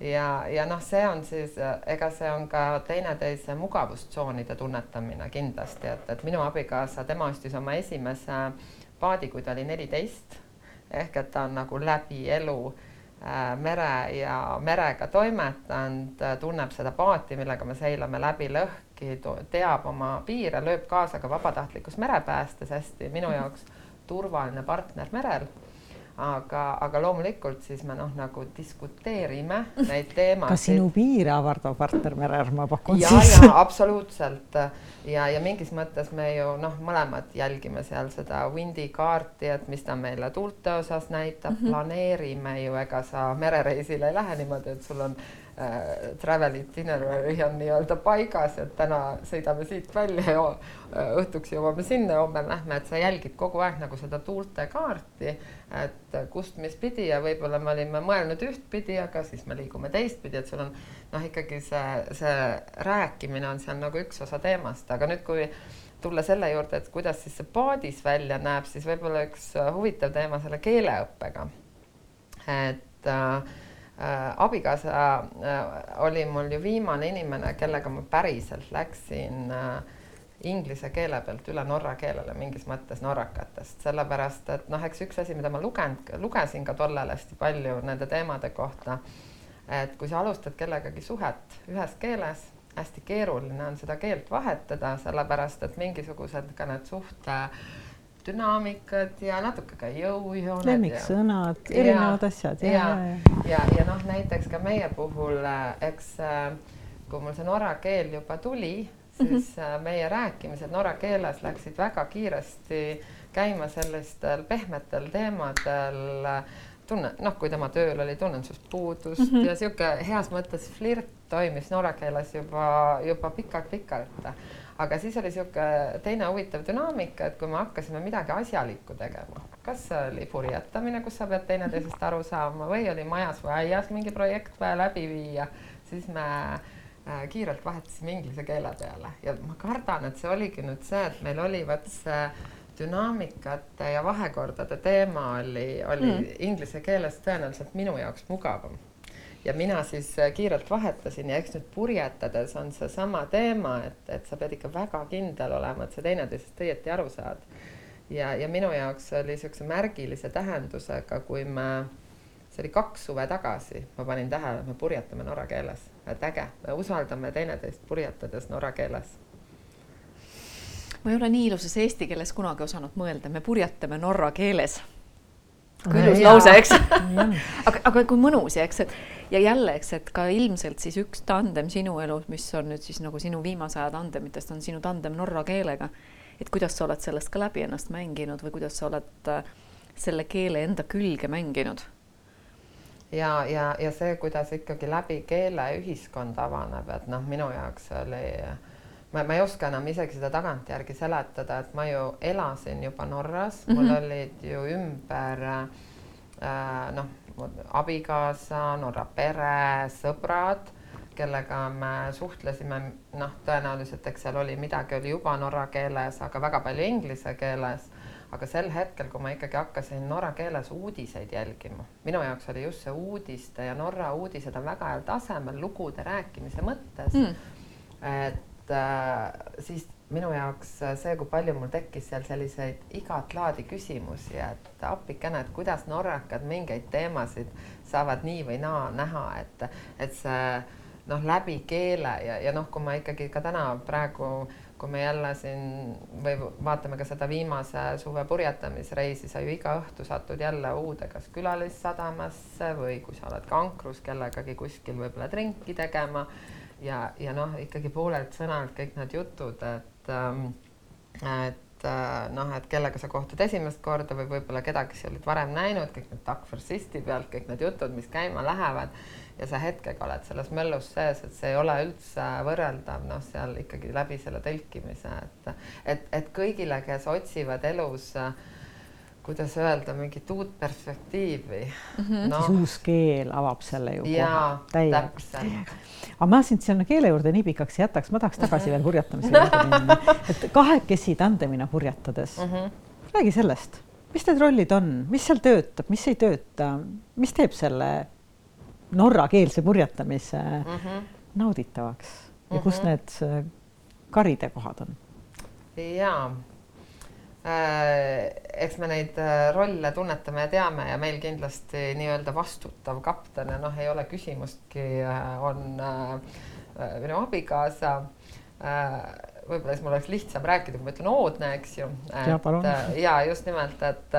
Ja, ja noh, see on siis, ega see on ka teineteise mugavustsoonide tunnetamine kindlasti, et, et minu abikaasa, tema ostis oma esimese paadi, kui ta oli neliteist ehk et ta on nagu läbi elu äh, mere ja merega toimetanud, tunneb seda paati, millega me seilame läbi lõhki, teab oma piire, lööb kaasa ka vabatahtlikus merepäästes hästi, minu mhm. jaoks turvaline partner merel aga, aga loomulikult siis me noh, nagu diskuteerime neid teemasid. kas sinu piire avardav partner Merer, ma pakun ja, siis? absoluutselt ja, ja mingis mõttes me ju noh, mõlemad jälgime seal seda windikaarti, et mis ta meile tuulte osas näitab mm, -hmm. planeerime ju, ega sa merereisile ei lähe niimoodi, et sul on äh, travel itinerary on nii-öelda paigas, et täna sõidame siit välja ja äh, õhtuks jõuame sinna, homme lähme, et sa jälgid kogu aeg nagu seda tuulte kaarti, et kust mis pidi ja võib-olla me olime mõelnud ühtpidi, aga siis me liigume teistpidi, et sul on noh, ikkagi see, see rääkimine on seal nagu üks osa teemast, aga nüüd, kui tulla selle juurde, et kuidas siis see paadis välja näeb, siis võib-olla üks huvitav teema selle keeleõppega. et äh, abikaasa äh, oli mul ju viimane inimene, kellega ma päriselt läksin äh, inglise keele pealt üle norra keelele mingis mõttes norrakatest, sellepärast et noh, eks üks asi, mida ma lugenud, lugesin ka tollal hästi palju nende teemade kohta, et kui sa alustad kellegagi suhet ühes keeles, hästi keeruline on seda keelt vahetada, sellepärast et mingisugused ka need suhte dünaamikad ja natuke ka jõujooned. lemmiksõnad, erinevad asjad. ja, ja, ja, ja, ja noh, näiteks ka meie puhul, eks kui mul see norra keel juba tuli, siis mm -hmm. meie rääkimised norra keeles läksid väga kiiresti käima sellistel pehmetel teemadel. tunne, noh, kui tema tööl oli, tunnen sinust puudust mm -hmm. ja sihuke heas mõttes flirt toimis norra keeles juba, juba pikalt-pikalt aga siis oli niisugune teine huvitav dünaamika, et kui me hakkasime midagi asjalikku tegema, kas oli purjetamine, kus sa pead teineteisest aru saama või oli majas või aias mingi projekt vaja läbi viia, siis me äh, kiirelt vahetasime inglise keele peale ja ma kardan, et see oligi nüüd see, et meil oli vot see dünaamikate ja vahekordade teema oli, oli mm. inglise keeles tõenäoliselt minu jaoks mugavam ja mina siis äh, kiirelt vahetasin ja eks nüüd purjetades on seesama teema, et, et sa pead ikka väga kindel olema, et sa teineteisest õieti aru saad. ja, ja minu jaoks oli niisuguse märgilise tähendusega, kui me, see oli kaks suve tagasi, ma panin tähele, me purjetame norra keeles, et äge, me usaldame teineteist purjetades norra keeles. Ma ei ole nii ilusas eesti keeles kunagi osanud mõelda, me purjetame norra keeles. Kui ilus lause, eks? Aga, aga kui mõnus ja eks, et ja jälle, eks, et ka ilmselt siis üks tandem sinu elus, mis on nüüd siis nagu sinu viimase aja tandemitest, on sinu tandem norra keelega. et kuidas sa oled sellest ka läbi ennast mänginud või kuidas sa oled äh, selle keele enda külge mänginud? ja, ja, ja see, kuidas ikkagi läbi keele ühiskond avaneb, et noh, minu jaoks oli ma, ma ei oska enam isegi seda tagantjärgi seletada, et ma ju elasin juba Norras mm, -hmm. mul mhm. olid ju ümber äh, noh, abikaasa, Norra pere, sõbrad, kellega me suhtlesime, noh, tõenäoliselt, eks seal oli midagi oli juba norra keeles, aga väga palju inglise keeles. aga sel hetkel, kui ma ikkagi hakkasin norra keeles uudiseid jälgima, minu jaoks oli just see uudiste ja Norra uudised on väga heal tasemel lugude rääkimise mõttes mm.. et äh, siis minu jaoks see, kui palju mul tekkis seal selliseid igat laadi küsimusi, et appikene, et kuidas norrakad mingeid teemasid saavad nii või naa näha, et, et see noh, läbi keele ja, ja noh, kui ma ikkagi ka täna praegu, kui me jälle siin või vaatame ka seda viimase suve purjetamisreisi, sa ju iga õhtu satud jälle uude, kas külalissadamasse või kui sa oled kankrus kellegagi kuskil võib-olla trinki tegema. Ja, ja noh, ikkagi poolelt sõnalt kõik need jutud, et ähm, et äh, noh, et kellega sa kohtud esimest korda või võib-olla kedagi sa olid varem näinud, kõik need Duck Versisti pealt, kõik need jutud, mis käima lähevad ja sa hetkega oled selles möllus sees, et see ei ole üldse võrreldav, noh, seal ikkagi läbi selle tõlkimise, et et, et kõigile, kes otsivad elus kuidas öelda, mingit uut perspektiivi mm. -hmm. No. siis uus keel avab selle ju kohe täielikult. aga ma sind sinna keele juurde nii pikaks ei jätaks, ma tahaks tagasi veel purjetamise juurde minna, et kahekesi tandemina purjetades mm, -hmm. räägi sellest, mis need rollid on, mis seal töötab, mis ei tööta, mis teeb selle norrakeelse purjetamise mm -hmm. nauditavaks ja kus mm -hmm. need karide-kohad on? jaa Äh, eks me neid äh, rolle tunnetame ja teame ja meil kindlasti nii-öelda vastutav kapten ja noh, ei ole küsimustki, äh, on minu abikaasa. võib-olla siis mul oleks lihtsam rääkida, kui ma ütlen Oodne, eks ju. ja just nimelt, et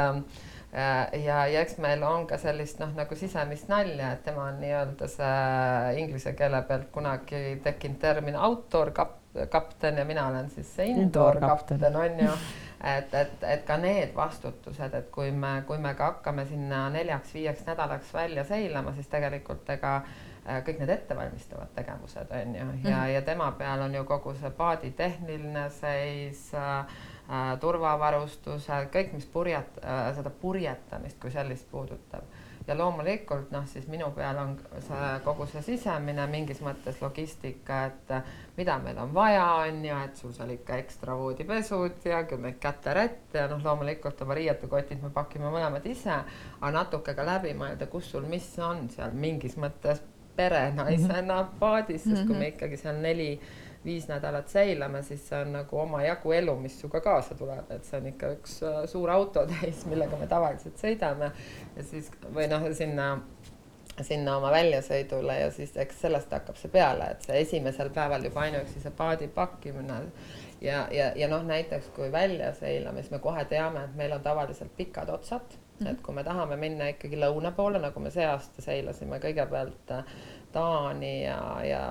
ja, ja eks meil on ka sellist noh, nagu sisemist nalja, et tema on nii-öelda see inglise keele pealt kunagi tekkinud termin outdoor kap, kapten ja mina olen siis see indoor, indoor kapten, on ju et, et, et ka need vastutused, et kui me, kui me ka hakkame sinna neljaks-viieks nädalaks välja seilama, siis tegelikult ega äh, kõik need ettevalmistavad tegevused on ju, ja mm, -hmm. ja tema peal on ju kogu see paadi tehniline seis äh, äh,, turvavarustused, kõik, mis purjet- äh,, seda purjetamist kui sellist puudutab ja loomulikult noh, siis minu peal on see kogu see sisemine mingis mõttes logistika, et mida meil on vaja, on ju, et sul seal ikka ekstra voodipesud ja kümme käterätt ja noh, loomulikult oma riietukotid me pakime mõlemad ise, aga natuke ka läbi mõelda, kus sul mis on seal mingis mõttes perenaisena paadis, sest kui me mhm. ikkagi seal neli viis nädalat seilame, siis see on nagu omajagu elu, mis sinuga kaasa tuleb, et see on ikka üks äh, suur autotäis, millega me tavaliselt sõidame. Ja siis või noh, sinna sinna oma väljasõidule ja siis eks sellest hakkab see peale, et see esimesel päeval juba ainuüksi see paadi pakkimine. Ja, ja, ja noh, näiteks kui välja seilame, siis me kohe teame, et meil on tavaliselt pikad otsad. Mm, -hmm. et kui me tahame minna ikkagi lõuna poole, nagu me see aasta seilasime kõigepealt Taani ja, ja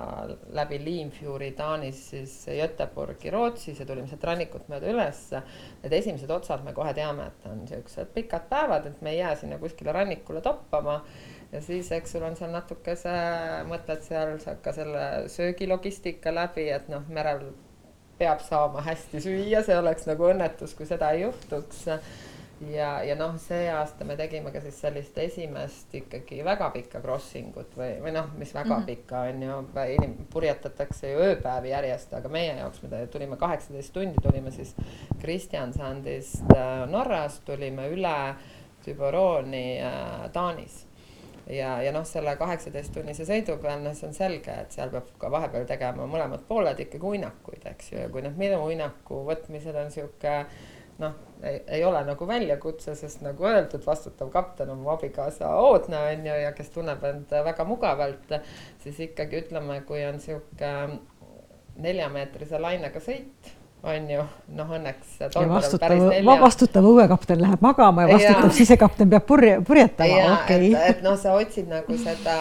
läbi Limfjuri Taanis siis Göteborgi Rootsis ja tulime sealt rannikut mööda ülesse. Need esimesed otsad me kohe teame, et on siuksed pikad päevad, et me ei jää sinna kuskile rannikule toppama. ja siis, eks sul on seal natukese, mõtled seal ka selle söögilogistika läbi, et noh, merel peab saama hästi süüa, see oleks nagu õnnetus, kui seda ei juhtuks ja, ja noh, see aasta me tegime ka siis sellist esimest ikkagi väga pikka crossing ut või, või noh, mis väga mm -hmm. pikka on ju, inim-, purjetatakse ju ööpäevi järjest, aga meie jaoks me tulime kaheksateist tundi, tulime siis Kristjansandist äh, Norrast, tulime üle Tüboroni äh, Taanis ja, ja noh, selle kaheksateisttunnise sõidu peal, noh, see on selge, et seal peab ka vahepeal tegema mõlemad pooled ikkagi uinakuid, eks ju, ja kui need minu uinaku võtmised on sihuke noh, ei ole nagu väljakutse, sest nagu öeldud, vastutav kapten on mu abikaasa Oodne on ju ja kes tunneb end väga mugavalt, siis ikkagi ütleme, kui on sihuke neljameetrise lainega sõit on ju, noh õnneks. vastutav, vastutav õuekapten läheb magama ja vastutav sisekapten peab purje, purjetama, okei okay.. et, et noh, sa otsid nagu seda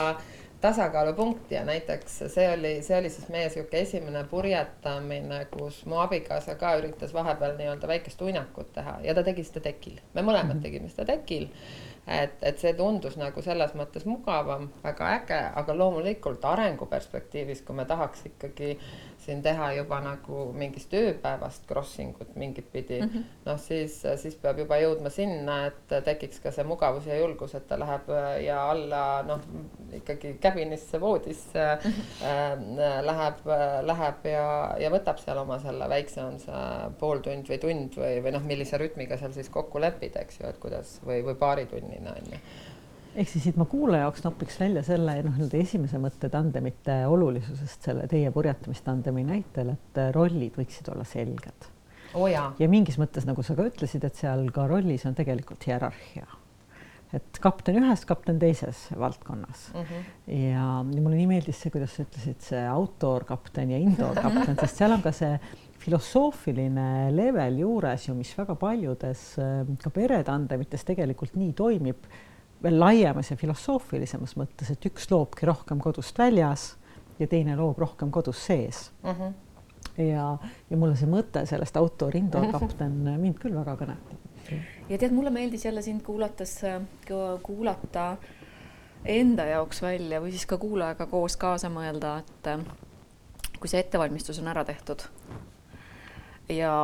tasakaalupunkti ja näiteks see oli, see oli siis meie sihuke esimene purjetamine, kus mu abikaasa ka üritas vahepeal nii-öelda väikest uinakut teha ja ta tegi seda tekil, me mõlemad mhm. tegime seda tekil et, et see tundus nagu selles mõttes mugavam, väga äge, aga loomulikult arenguperspektiivis, kui me tahaks ikkagi siin teha juba nagu mingist ööpäevast crossing ut mingit pidi mm -hmm., noh siis, siis peab juba jõudma sinna, et tekiks ka see mugavus ja julgus, et ta läheb äh, ja alla noh, ikkagi cabin'isse, voodisse mm -hmm. äh, läheb äh,, läheb ja, ja võtab seal oma selle väikse, on see pool tund või tund või, või noh, millise rütmiga seal siis kokku lepid, eks ju, et kuidas või, või paari tunni tannina on ju ehk siis siit ma kuulaja jaoks nopiks välja selle noh, nii-öelda esimese mõtte tandemite olulisusest selle teie purjetamistandemi näitel, et rollid võiksid olla selged oh. ja mingis mõttes, nagu sa ka ütlesid, et seal ka rollis on tegelikult hierarhia. et kapten ühes, kapten teises valdkonnas mm. -hmm. ja, ja mulle nii meeldis see, kuidas sa ütlesid, see outdoor kapten ja indoor kapten, sest seal on ka see filosoofiline level juures ju, mis väga paljudes äh, ka peretandemites tegelikult nii toimib, veel laiemas ja filosoofilisemas mõttes, et üks loobki rohkem kodust väljas ja teine loob rohkem kodus sees mm. -hmm. ja, ja mulle see mõte sellest outdoor indoor kapten mind küll väga kõnetab. ja tead, mulle meeldis jälle sind kuulates kuulata enda jaoks välja või siis ka kuulajaga koos kaasa mõelda, et äh, kui see ettevalmistus on ära tehtud ja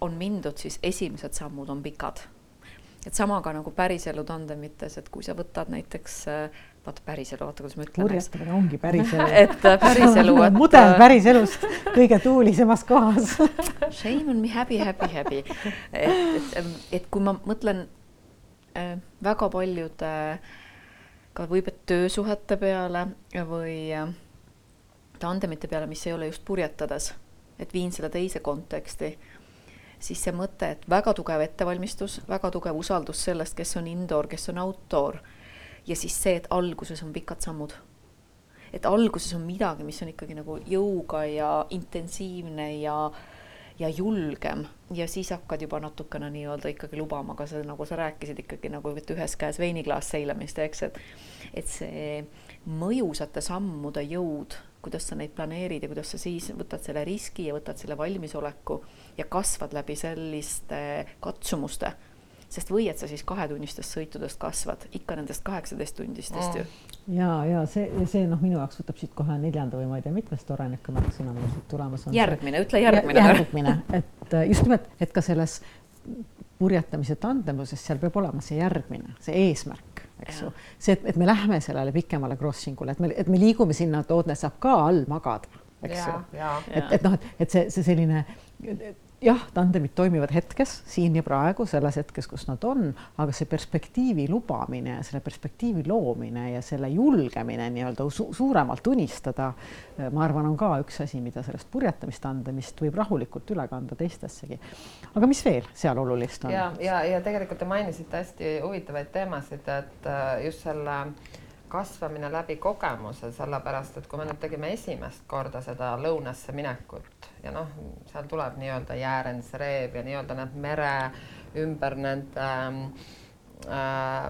on mindud, siis esimesed sammud on pikad. Et sama ka nagu päriselu tandemites, et kui sa võtad näiteks vaata päriselu, vaata kuidas ma ütlen. purjetamine ongi päriselu et päriselu et.... mudel päriselust kõige tuulisemas kohas Shame on me happy, happy, happy. et, et, et kui ma mõtlen äh, väga paljude ka võib-olla töösuhete peale või äh, tandemite peale, mis ei ole just purjetades, et viin selle teise konteksti, siis see mõte, et väga tugev ettevalmistus, väga tugev usaldus sellest, kes on indoor, kes on outdoor ja siis see, et alguses on pikad sammud. et alguses on midagi, mis on ikkagi nagu jõuga ja intensiivne ja ja julgem ja siis hakkad juba natukene nii-öelda ikkagi lubama ka seda, nagu sa rääkisid ikkagi nagu, et ühes käes veiniklaas seilamist, eks, et et see mõjusate sammude jõud, kuidas sa neid planeerid ja kuidas sa siis võtad selle riski ja võtad selle valmisoleku ja kasvad läbi selliste katsumuste sest või et sa siis kahetunnistest sõitudest kasvad ikka nendest kaheksateisttundistest mm. ju. ja, ja see, see noh, minu jaoks võtab siit kohe neljanda või ma ei tea, mitmes torenik märksõna mul siit tulemas on. järgmine, ütle järgmine. järgmine, et äh, just nimelt, et ka selles purjetamise tandemuses seal peab olema see järgmine, see eesmärk, eks ju. see, et, et me lähme sellele pikemale crossing ule, et me, et me liigume sinna, et Oodne saab ka all magada, eks ju. et, et noh, et, et see, see selline jah, tandemid toimivad hetkes, siin ja praegu, selles hetkes, kus nad on, aga see perspektiivi lubamine selle perspektiivi loomine ja selle julgemine nii-öelda su suuremalt unistada, ma arvan, on ka üks asi, mida sellest purjetamistandemist võib rahulikult üle kanda teistessegi. aga mis veel seal olulist on? ja, ja, ja tegelikult te mainisite hästi huvitavaid teemasid, et äh, just selle kasvamine läbi kogemuse, sellepärast et kui me nüüd tegime esimest korda seda lõunasse minekut ja noh, seal tuleb nii-öelda Jäärendsreeb ja nii-öelda need mere ümber nende äh,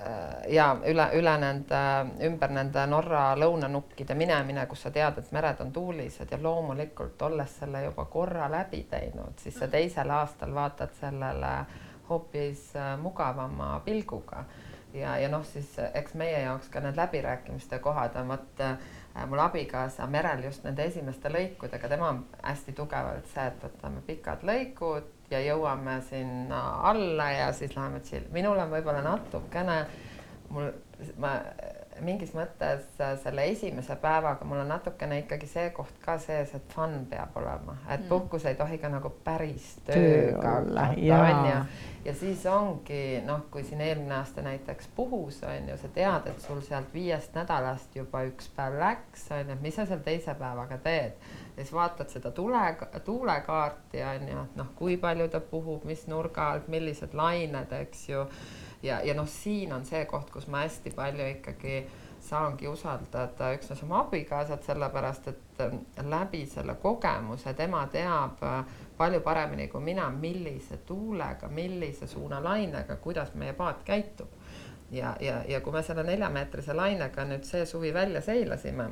äh, ja üle, üle nende, ümber nende Norra lõunanukkide minemine, kus sa tead, et mered on tuulised ja loomulikult olles selle juba korra läbi teinud, siis sa teisel aastal vaatad sellele hoopis äh, mugavama pilguga. Ja, ja noh, siis eks meie jaoks ka need läbirääkimiste kohad on vot äh, Äh, mul abikaasa Merel just nende esimeste lõikudega, tema on hästi tugevalt see, et võtame pikad lõikud ja jõuame sinna alla ja siis läheme chill. minul on võib-olla natukene, mul, ma mingis mõttes äh, selle esimese päevaga mul on natukene ikkagi see koht ka sees, et fun peab olema, et mm. puhkus ei tohi ka nagu päris tööga hakata, onju. ja siis ongi noh, kui siin eelmine aasta näiteks puhus on ju, sa tead, et sul sealt viiest nädalast juba üks päev läks, on ju, et mis sa seal teise päevaga teed. ja siis vaatad seda tule, tuulekaarti on ju, et noh, kui palju ta puhub, mis nurga alt, millised lained, eks ju ja, ja noh, siin on see koht, kus ma hästi palju ikkagi saangi usaldada üksnes oma abikaasat, sellepärast et ähm, läbi selle kogemuse tema teab äh, palju paremini kui mina, millise tuulega, millise suunalainega, kuidas meie paat käitub. ja, ja, ja kui me selle neljameetrise lainega nüüd see suvi välja seilasime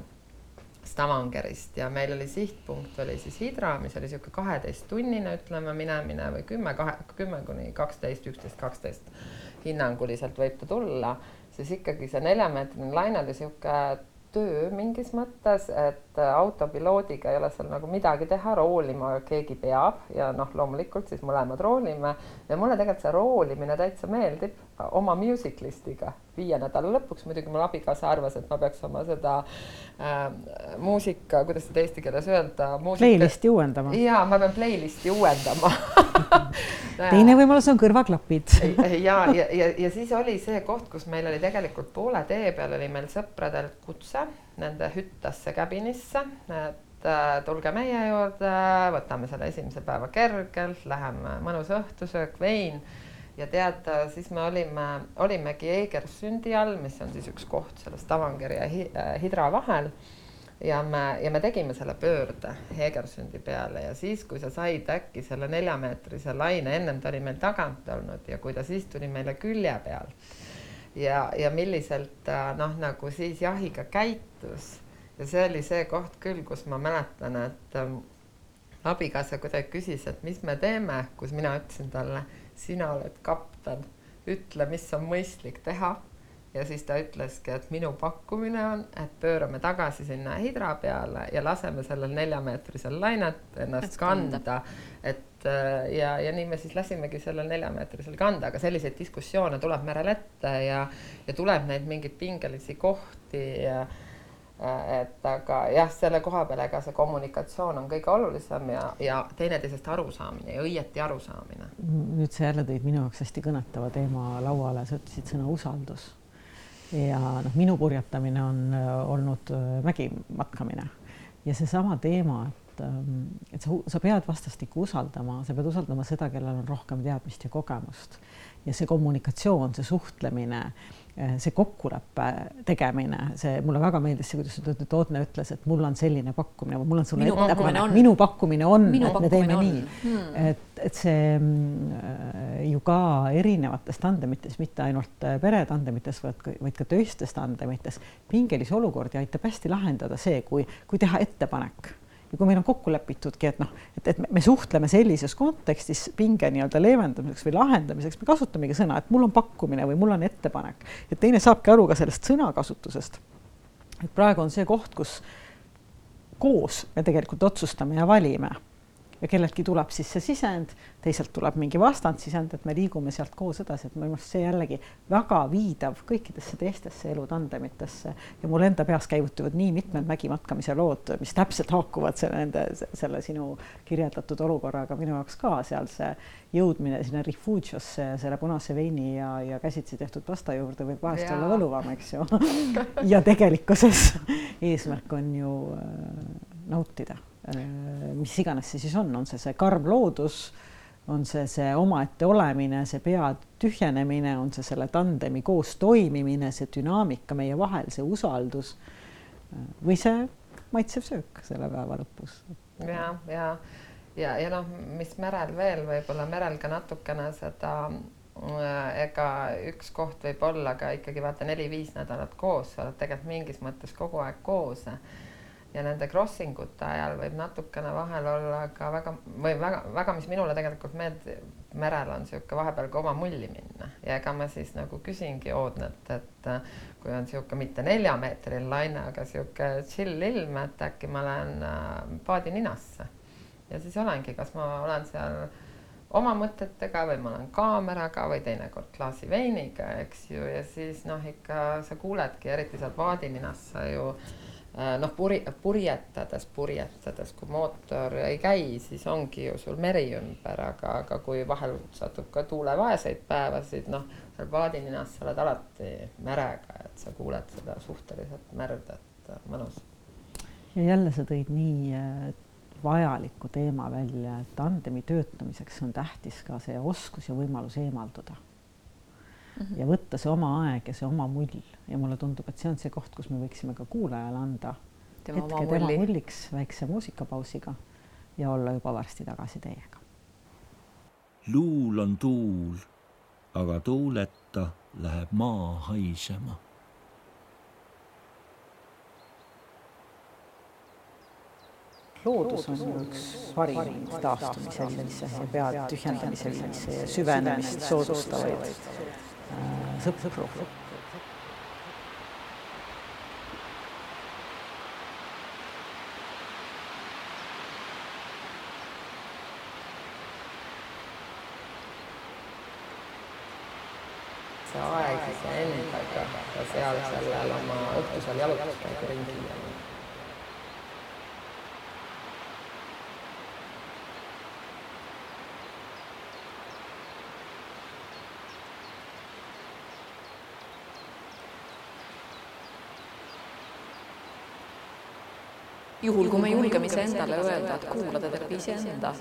Stavangerist ja meil oli sihtpunkt oli siis Hidra, mis oli niisugune kaheteisttunnine, ütleme, minemine või kümme, kahe, kümme kuni kaksteist, üksteist, kaksteist hinnanguliselt võib ta tulla, siis ikkagi see neljameetrine laine oli niisugune töö mingis mõttes, et autopiloodiga ei ole seal nagu midagi teha, roolima keegi peab ja noh, loomulikult siis mõlemad roolime. Ja mulle tegelikult see roolimine täitsa meeldib oma music list'iga viie nädala lõpuks. muidugi mul abikaasa arvas, et ma peaks oma seda äh, muusika, kuidas seda eesti keeles öelda. Playlist'i uuendama. ja ma pean playlist'i uuendama teine võimalus on kõrvaklapid ja, ja, ja, ja siis oli see koht, kus meil oli tegelikult poole tee peal oli meil sõpradelt kutse nende hüttasse käbinisse, et äh, tulge meie juurde, võtame selle esimese päeva kergelt, läheme mõnus õhtusöök, vein ja tead, siis me olime, olimegi Egersundi all, mis on siis üks koht selle Stavanger ja äh, Hidra vahel. ja me, ja me tegime selle pöörde Egersundi peale. Ja siis, kui sa said äkki selle neljameetrise laine, ennem ta oli meil tagant olnud ja kui ta siis tuli meile külje peal. Ja, ja milliselt äh, noh, nagu siis jahiga käitus. Ja see oli see koht küll, kus ma mäletan, et ähm, abikaasa kuidagi küsis, et mis me teeme, kus mina ütlesin talle sina oled kapten, ütle, mis on mõistlik teha ja siis ta ütleski, et minu pakkumine on, et pöörame tagasi sinna hidra peale ja laseme sellel neljameetrisel lainet ennast kanda. et äh, ja, ja nii me siis lasimegi sellel neljameetrisel kanda, aga selliseid diskussioone tuleb merel ette ja, ja tuleb neid mingeid pingelisi kohti ja et aga jah, selle koha peal, ega see kommunikatsioon on kõige olulisem ja, ja teineteisest arusaamine ja õieti arusaamine. nüüd sa jälle tõid minu jaoks hästi kõnetava teema lauale, sa ütlesid sõna usaldus. Ja noh, minu purjetamine on äh, olnud äh, mägimatkamine ja seesama teema, et, ähm, et sa, sa pead vastastikku usaldama, sa pead usaldama seda, kellel on rohkem teadmist ja kogemust. Ja see kommunikatsioon, see suhtlemine see kokkuleppe tegemine, see mulle väga meeldis see, kuidas Tootne ütles, et mul on selline pakkumine või mul on sulle ettepanek, minu pakkumine on, et me teeme on. nii. Hmm.. et, et see mm, ju ka erinevates tandemites, mitte ainult äh, peretandemites, vaid ka, vaid ka töistes tandemites, pingelisi olukordi aitab hästi lahendada see, kui, kui teha ettepanek ja kui meil on kokku lepitudki, et noh, et, et me suhtleme sellises kontekstis pinge nii-öelda leevendamiseks või lahendamiseks, me kasutamegi sõna, et mul on pakkumine või mul on ettepanek ja teine saabki aru ka sellest sõnakasutusest. et praegu on see koht, kus koos me tegelikult otsustame ja valime ja kelleltki tuleb siis see sisend, teiselt tuleb mingi vastandsisend, et me liigume sealt koos edasi, et minu meelest see jällegi väga viidav kõikidesse teistesse elutandemitesse. Ja mul enda peas käivituvad nii mitmed mägimatkamise lood, mis täpselt haakuvad selle nende, selle sinu kirjeldatud olukorraga. Minu jaoks ka seal see jõudmine sinna Rifugiosse selle punase veini ja, ja käsitsi tehtud pasta juurde võib vahest ja. olla võluvam, eks ju. Ja tegelikkuses eesmärk on ju äh, nautida mis iganes see siis on, on see see karm loodus, on see see omaette olemine, see pea tühjenemine, on see selle tandemi koos toimimine, see dünaamika meie vahel, see usaldus äh, või see maitsev söök selle päeva lõpus. ja, ja, ja, ja noh, mis merel veel võib-olla merel ka natukene seda äh, ega üks koht võib olla ka ikkagi vaata neli-viis nädalat koos, sa oled tegelikult mingis mõttes kogu aeg koos ja nende crossing ute ajal võib natukene vahel olla ka väga või väga-väga, mis minule tegelikult meeldib, merel on niisugune vahepeal ka oma mulli minna. Ja ega ma siis nagu küsingi Oodnet, et kui on niisugune mitte neljameetrine laine, aga niisugune chill ilm, et äkki ma lähen äh, paadininasse ja siis olengi, kas ma olen seal oma mõtetega või ma olen kaameraga või teinekord klaasi veiniga, eks ju, ja siis noh, ikka sa kuuledki, eriti seal paadininas sa ju Äh, noh, puri, purjetades, purjetades, kui mootor ei käi, siis ongi ju sul meri ümber, aga, aga kui vahel satub ka tuulevaeseid päevasid, noh, seal paadininas sa oled alati merega, et sa kuuled seda suhteliselt merd, et äh, mõnus. ja jälle sa tõid nii äh, vajaliku teema välja, et tandemi töötamiseks on tähtis ka see oskus ja võimalus eemalduda. Ja võtta see oma aeg ja see oma mull. Ja mulle tundub, et see on see koht, kus me võiksime ka kuulajale anda tema hetke tema mulliks väikse muusikapausiga ja olla juba varsti tagasi teiega. luul on tuul, aga tuuleta läheb maa haisema. Loodus on üks parim taastumise viise ja pea tühjendamise viise ja süvenemist soodustavaid sõpru. see aeg iseendaga ja seal sellel oma õhtusel jalutuskäigul ringi juhul, kui me julgeme iseendale öelda, et kuula, ta teeb iseenda.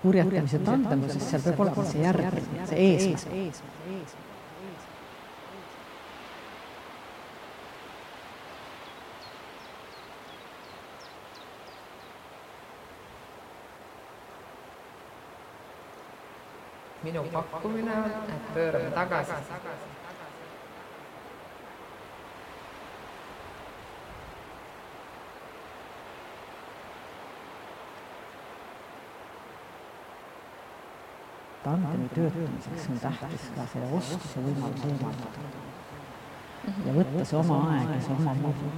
purjetamise tandemuses, seal peab olema see järgmine, see eesmärk. minu pakkumine on, et pöörame tagasi. tandemi töötamiseks on tähtis ka selle oskuse võimalus eemaldada mhm. ja võtta see oma aeg ja see oma mõju.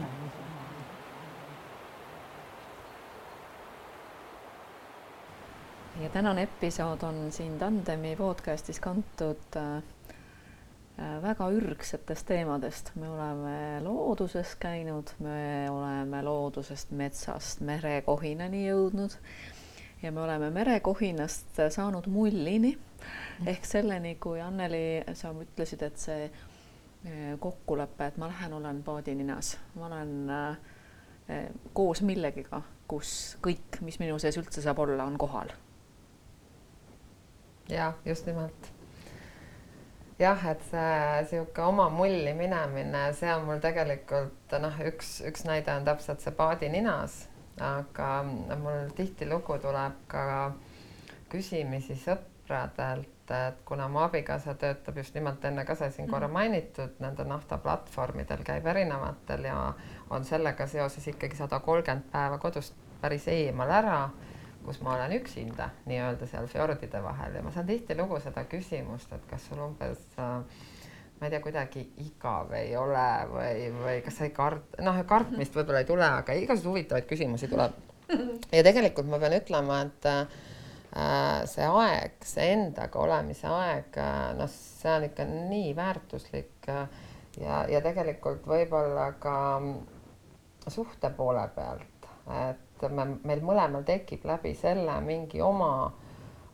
Ja tänane episood on siin Tandemi podcastis kantud äh, väga ürgsetest teemadest. me oleme looduses käinud, me oleme loodusest, metsast merekohinani jõudnud ja me oleme merekohinast saanud mullini ehk selleni, kui Anneli, sa ütlesid, et see eh, kokkulepe, et ma lähen, olen paadininas, ma olen äh, koos millegiga, kus kõik, mis minu sees üldse saab olla, on kohal. Ja just nimelt. jah, et see sihuke oma mulli minemine, see on mul tegelikult noh, üks, üks näide on täpselt see paadininas aga mul tihtilugu tuleb ka küsimisi sõpradelt, et kuna mu abikaasa töötab just nimelt enne ka sai siin korra mhm. mainitud, nende naftaplatvormidel käib erinevatel ja on sellega seoses ikkagi sada kolmkümmend päeva kodust päris eemal ära, kus ma olen üksinda nii-öelda seal fjordide vahel ja ma saan tihtilugu seda küsimust, et kas sul umbes äh, ma ei tea, kuidagi igav ei ole või, või kas sa ei kart-, noh, kartmist võib-olla ei tule, aga igasuguseid huvitavaid küsimusi tuleb. ja tegelikult ma pean ütlema, et äh, see aeg, see endaga olemise aeg äh,, noh, see on ikka nii väärtuslik äh, ja, ja tegelikult võib-olla ka suhte poole pealt, et me, meil mõlemal tekib läbi selle mingi oma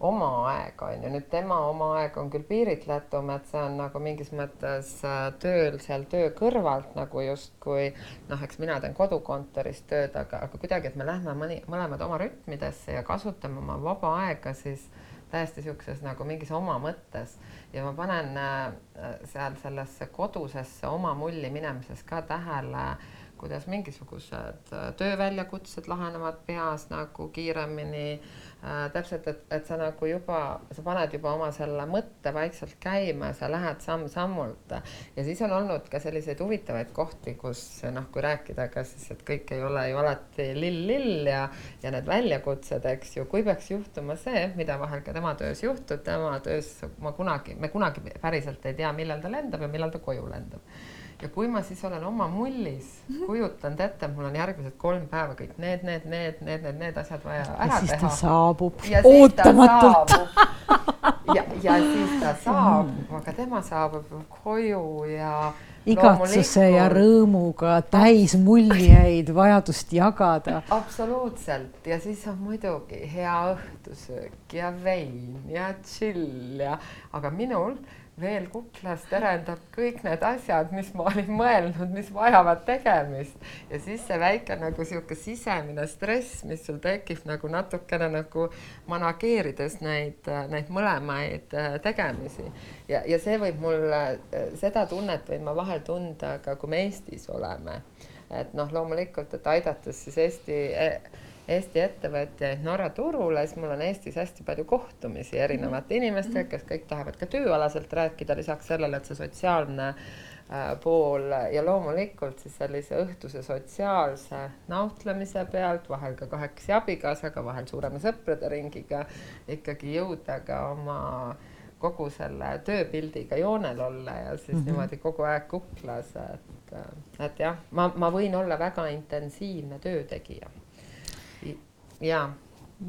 oma aeg on ju, nüüd tema oma aeg on küll piiritletum, et see on nagu mingis mõttes äh, tööl seal töö kõrvalt nagu justkui noh, eks mina teen kodukontoris tööd, aga, aga kuidagi, et me lähme mõni, mõlemad oma rütmidesse ja kasutame oma vaba aega siis täiesti niisuguses nagu mingis oma mõttes. Ja ma panen äh, seal sellesse kodusesse oma mulli minemises ka tähele kuidas mingisugused äh, tööväljakutsed lahenevad peas nagu kiiremini äh,. täpselt, et, et sa nagu juba, sa paned juba oma selle mõtte vaikselt käima, sa lähed samm-sammult ja siis on olnud ka selliseid huvitavaid kohti, kus noh, kui rääkida ka siis, et kõik ei ole ju alati lill-lill ja, ja need väljakutsed, eks ju, kui peaks juhtuma see, mida vahel ka tema töös juhtub, tema töös ma kunagi, me kunagi päriselt ei tea, millal ta lendab ja millal ta koju lendab ja kui ma siis olen oma mullis kujutanud ette, et mul on järgmised kolm päeva kõik need, need, need, need, need, need asjad vaja ära ja teha. saabub ootamatult. ja, ja siis ta saabub, aga tema saabub koju ja igatsuse ja rõõmuga täis muljeid, vajadust jagada. absoluutselt ja siis on muidugi hea õhtusöök ja vein ja chill ja, aga minul veel kuklas terendab kõik need asjad, mis ma olin mõelnud, mis vajavad tegemist ja siis see väike nagu sihuke sisemine stress, mis sul tekib nagu natukene nagu manageerides neid, neid mõlemaid äh, tegemisi ja, ja see võib mul, äh, seda tunnet võin ma vahel tunda ka, kui me Eestis oleme. et noh, loomulikult, et aidates siis Eesti Eesti ettevõtjaid Norra turule, siis mul on Eestis hästi palju kohtumisi erinevate mhm. inimestega, kes kõik tahavad ka tööalaselt rääkida, lisaks sellele, et see sotsiaalne äh, pool ja loomulikult siis sellise õhtuse sotsiaalse nautlemise pealt, vahel ka kahekesi abikaasaga, vahel suurema sõprade ringiga ikkagi jõuda ka oma kogu selle tööpildiga joonel olla ja siis mm -hmm. niimoodi kogu aeg kuklas, et, et jah, ma, ma võin olla väga intensiivne töötegija ja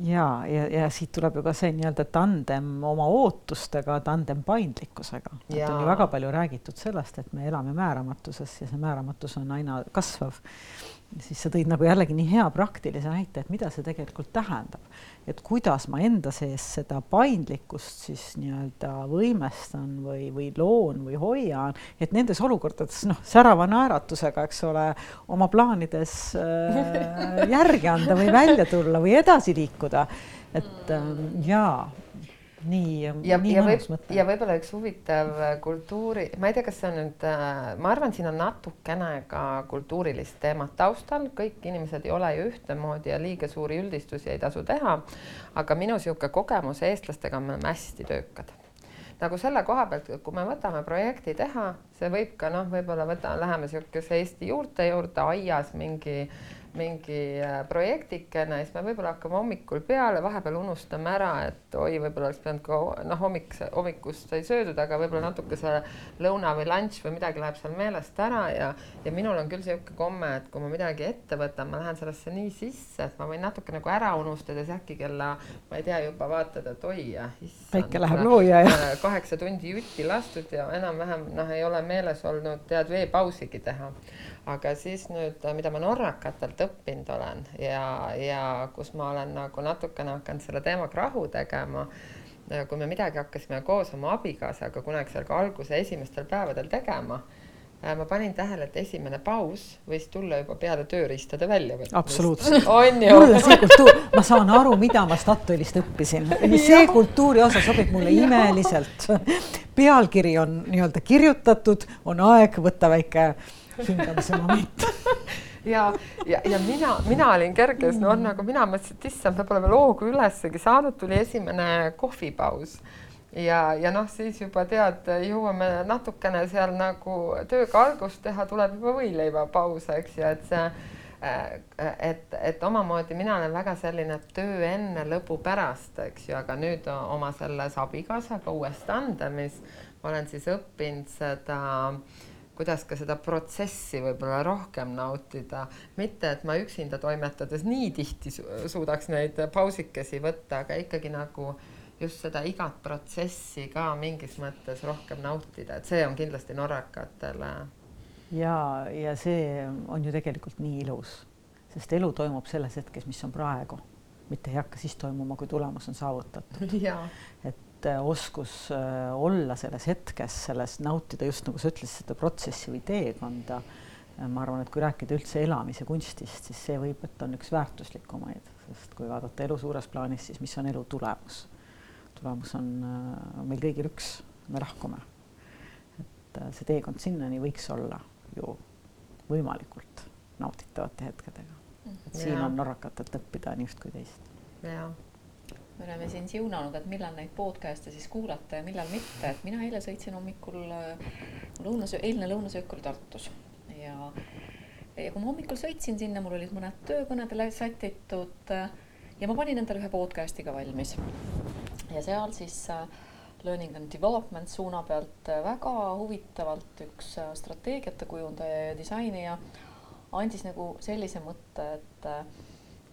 ja, ja, ja siit tuleb ju ka see nii-öelda tandem oma ootustega, tandem paindlikkusega. et on ju väga palju räägitud sellest, et me elame määramatuses ja see määramatus on aina kasvav siis sa tõid nagu jällegi nii hea praktilise näite, et mida see tegelikult tähendab. Et kuidas ma enda sees seda paindlikkust siis nii-öelda võimestan või, või loon või hoian, et nendes olukordades noh, särava naeratusega, eks ole, oma plaanides äh, järgi anda või välja tulla või edasi liikuda. et äh, jaa nii, nii ja mõnus mõte. ja võib-olla üks huvitav äh, kultuuri, ma ei tea, kas see on nüüd, äh, ma arvan, siin on natukene ka kultuurilist teemat taustal, kõik inimesed ei ole ju ühtemoodi ja liiga suuri üldistusi ei tasu teha. aga minu niisugune kogemus eestlastega, me oleme hästi töökad nagu selle koha pealt, kui me võtame projekti teha, see võib ka noh, võib-olla võta, läheme niisuguse Eesti juurte juurde aias mingi mingi äh, projektikene, siis me võib-olla hakkame hommikul peale, vahepeal unustame ära, et oi, võib-olla oleks pidanud ka noh, hommik, hommikust sai söödud, aga võib-olla natuke see lõuna või lunch või midagi läheb seal meelest ära ja, ja minul on küll niisugune komme, et kui ma midagi ette võtan, ma lähen sellesse nii sisse, et ma võin natuke nagu ära unustada, siis äkki kella, ma ei tea, juba vaatad, et oi, päike läheb looja ja äh, kaheksa tundi jutti lastud ja enam-vähem noh, ei ole meeles olnud tead veepausigi teha aga siis nüüd, mida ma norrakatelt õppinud olen ja, ja kus ma olen nagu natukene hakanud selle teemaga rahu tegema, kui me midagi hakkasime koos oma abikaasaga kunagi seal ka alguse esimestel päevadel tegema äh, ma panin tähele, et esimene paus võis tulla juba peale tööriistade väljavõtmist. absoluutselt. on ju? mulle see kultuur, ma saan aru, mida ma Statoilist õppisin. see kultuuri osa sobib mulle imeliselt. pealkiri on nii-öelda kirjutatud, on aeg võtta väike hingamise moment. Ja, ja, ja mina, mina olin kerges, no nagu mina mõtlesin, et issand, me pole veel hoogu ülessegi saanud, tuli esimene kohvipaus. Ja, ja noh, siis juba tead, jõuame natukene seal nagu tööga algust teha, tuleb juba võileivapaus, eks ju, et see et, et omamoodi mina olen väga selline töö enne, lõbu pärast, eks ju, aga nüüd oma selles abikaasaga uues tandemis ma olen siis õppinud seda äh, kuidas ka seda protsessi võib-olla rohkem nautida, mitte et ma üksinda toimetades nii tihti suudaks neid pausikesi võtta, aga ikkagi nagu just seda igat protsessi ka mingis mõttes rohkem nautida, et see on kindlasti norrakatele. ja, ja see on ju tegelikult nii ilus, sest elu toimub selles hetkes, mis on praegu, mitte ei hakka siis toimuma, kui tulemus on saavutatud. et oskus äh, olla selles hetkes, selles nautida just nagu sa ütlesid, seda protsessi või teekonda. Äh, ma arvan, et kui rääkida üldse elamise kunstist, siis see võib, et on üks väärtuslikumaid, sest kui vaadata elu suures plaanis, siis mis on elu tulemus? tulemus on meil kõigil üks, me lahkume. et see teekond sinnani võiks olla ju võimalikult nauditavate hetkedega. et siin ja. on norrakatelt õppida nii üht kui teist. jah me oleme siin siunanud, et millal neid podcast'e siis kuulata ja millal mitte, et mina eile sõitsin hommikul äh, lõunasöö, eilne lõunasöök oli Tartus ja, ja kui ma hommikul sõitsin sinna, mul olid mõned töökõnedele sätitud äh, ja ma panin endale ühe podcast'i ka valmis. ja seal siis äh, Learning and Development suuna pealt väga huvitavalt üks strateegiate kujundaja ja disainija andis nagu sellise mõtte, et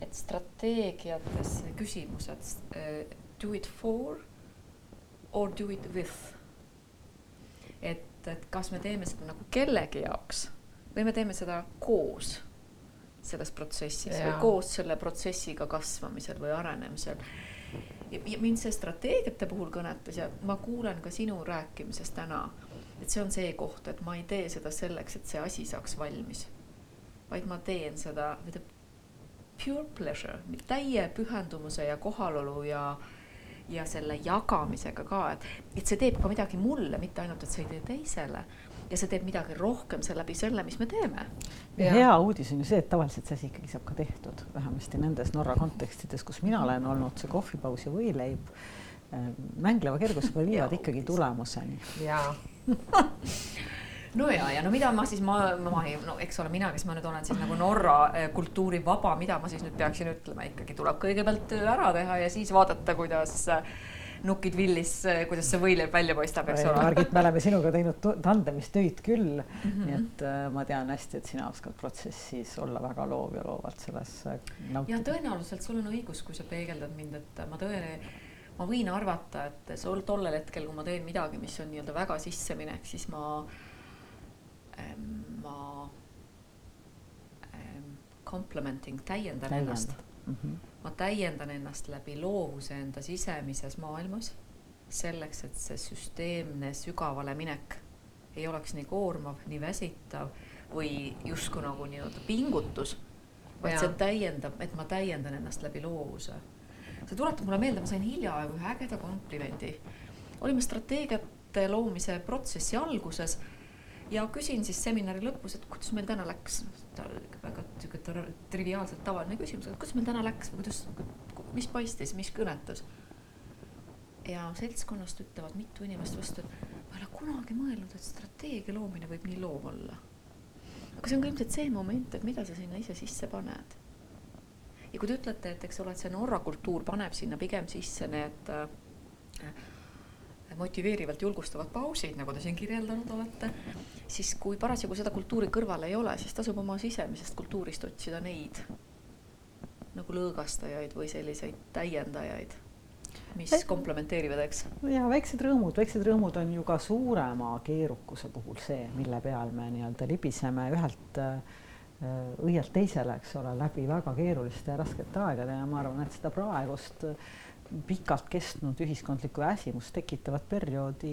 et strateegiates küsimused uh, do it for or do it with. et, et kas me teeme seda nagu kellegi jaoks või me teeme seda koos selles protsessis ja. või koos selle protsessiga kasvamisel või arenemisel. ja mind see strateegiate puhul kõnetas ja ma kuulen ka sinu rääkimisest täna, et see on see koht, et ma ei tee seda selleks, et see asi saaks valmis, vaid ma teen seda pure pleasure, täie pühendumuse ja kohalolu ja ja selle jagamisega ka, et, et see teeb ka midagi mulle, mitte ainult, et see ei tee teisele ja see teeb midagi rohkem selle läbi selle, mis me teeme. ja hea uudis on ju see, et tavaliselt see asi ikkagi saab ka tehtud, vähemasti nendes Norra kontekstides, kus mina olen olnud, see kohvipaus ja võileib äh, mängleva kergusega viivad ikkagi tulemuseni. jaa no ja, ja no mida ma siis, ma, ma ei, no eks ole, mina, kes ma nüüd olen siis nagu Norra eh, kultuurivaba, mida ma siis nüüd peaksin ütlema, ikkagi tuleb kõigepealt töö ära teha ja siis vaadata, kuidas eh, nukid villis, eh, kuidas see võileib välja paistab, eks ole. Margit, me oleme sinuga teinud tandemis töid küll mm, -hmm. nii et äh, ma tean hästi, et sina oskad protsessis olla väga loov ja loovalt selles nautida. ja tõenäoliselt sul on õigus, kui sa peegeldad mind, et ma tõene, ma võin arvata, et sul tollel hetkel, kui ma teen midagi, mis on nii-öelda väga sisseminek, siis ma ma complementing, täiendan Täiend. ennast mm. -hmm. ma täiendan ennast läbi loovuse enda sisemises maailmas selleks, et see süsteemne sügavale minek ei oleks nii koormav, nii väsitav või justkui nagu nii-öelda pingutus, vaid see täiendab, et ma täiendan ennast läbi loovuse. see tuletab mulle meelde, ma sain hiljaaegu ühe ägeda komplimendi. olime strateegiate loomise protsessi alguses ja küsin siis seminari lõpus, et kuidas meil täna läks. väga sihuke triviaalselt tavaline küsimus, et kuidas meil täna läks või kuidas, mis paistis, mis kõnetas. ja seltskonnast ütlevad mitu inimest vastu, et ma ei ole kunagi mõelnud, et strateegia loomine võib nii loov olla. aga see on ka ilmselt see moment, et mida sa sinna ise sisse paned. ja kui te ütlete, et eks ole, et see Norra kultuur paneb sinna pigem sisse need äh, motiveerivalt julgustavad pausid, nagu te siin kirjeldanud olete, siis kui parasjagu seda kultuuri kõrval ei ole, siis tasub oma sisemisest kultuurist otsida neid nagu lõõgastajaid või selliseid täiendajaid, mis komplementeerivad, eks. ja väiksed rõõmud, väiksed rõõmud on ju ka suurema keerukuse puhul see, mille peal me nii-öelda libiseme ühelt äh, õielt teisele, eks ole, läbi väga keeruliste ja raskete aegade ja ma arvan, et seda praegust äh, pikalt kestnud ühiskondlikku väsimust tekitavat perioodi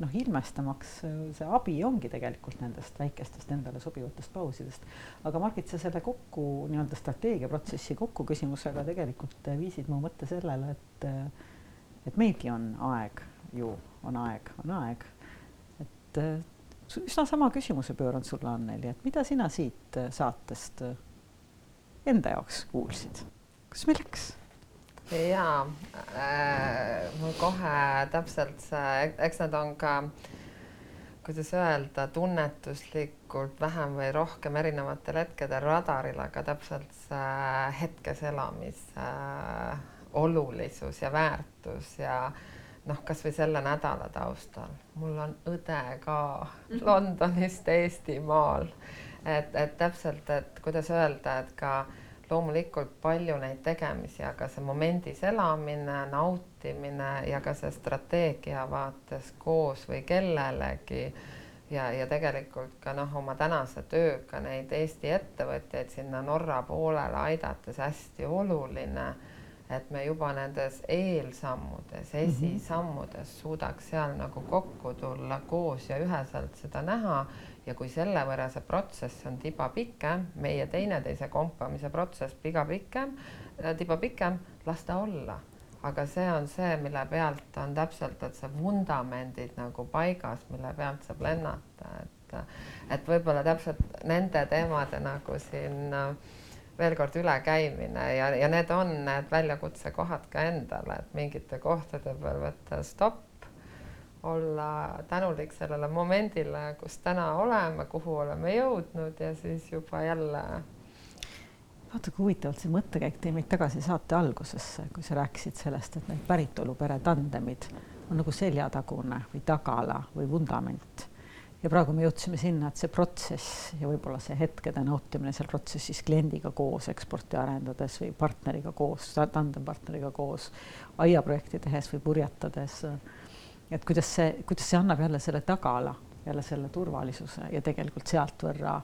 noh, ilmestamaks see abi ongi tegelikult nendest väikestest endale sobivatest pausidest. aga Margit, sa selle kokku nii-öelda strateegiaprotsessi kokku küsimusega tegelikult viisid mu mõtte sellele, et et meilgi on aeg ju, on aeg, on aeg. et üsna sama küsimuse pööran sulle, Anneli, et mida sina siit saatest enda jaoks kuulsid? kuidas meil läks? Ja äh, mul kohe täpselt see, eks nad on ka, kuidas öelda, tunnetuslikult vähem või rohkem erinevatel hetkedel radaril, aga täpselt see hetkes elamise äh, olulisus ja väärtus ja noh, kasvõi selle nädala taustal, mul on õde ka Londonist Eestimaal, et, et täpselt, et kuidas öelda, et ka loomulikult palju neid tegemisi, aga see momendis elamine, nautimine ja ka see strateegia vaates koos või kellelegi ja, ja tegelikult ka noh, oma tänase tööga neid Eesti ettevõtjaid sinna Norra poolele aidates hästi oluline, et me juba nendes eelsammudes, mhm. esisammudes suudaks seal nagu kokku tulla koos ja üheselt seda näha ja kui selle võrra see protsess on tiba pikem, meie teineteise kompamise protsess piga pikem, äh, tiba pikem, las ta olla. aga see on see, mille pealt on täpselt, et see vundamendid nagu paigas, mille pealt saab lennata, et et võib-olla täpselt nende teemade nagu siin äh, veel kord ülekäimine ja, ja need on need väljakutsekohad ka endale, et mingite kohtade peal võtta stopp olla tänulik sellele momendile, kus täna oleme, kuhu oleme jõudnud ja siis juba jälle. vaata kui huvitavalt see mõttekäik tõi meid tagasi saate algusesse, kui sa rääkisid sellest, et need päritolupere tandemid on nagu seljatagune või tagala või vundament. ja praegu me jõudsime sinna, et see protsess ja võib-olla see hetkede nautimine seal protsessis kliendiga koos eksporti arendades või partneriga koos, tandempartneriga koos, aiaprojekti tehes või purjetades et kuidas see, kuidas see annab jälle selle tagala, jälle selle turvalisuse ja tegelikult sealtvõrra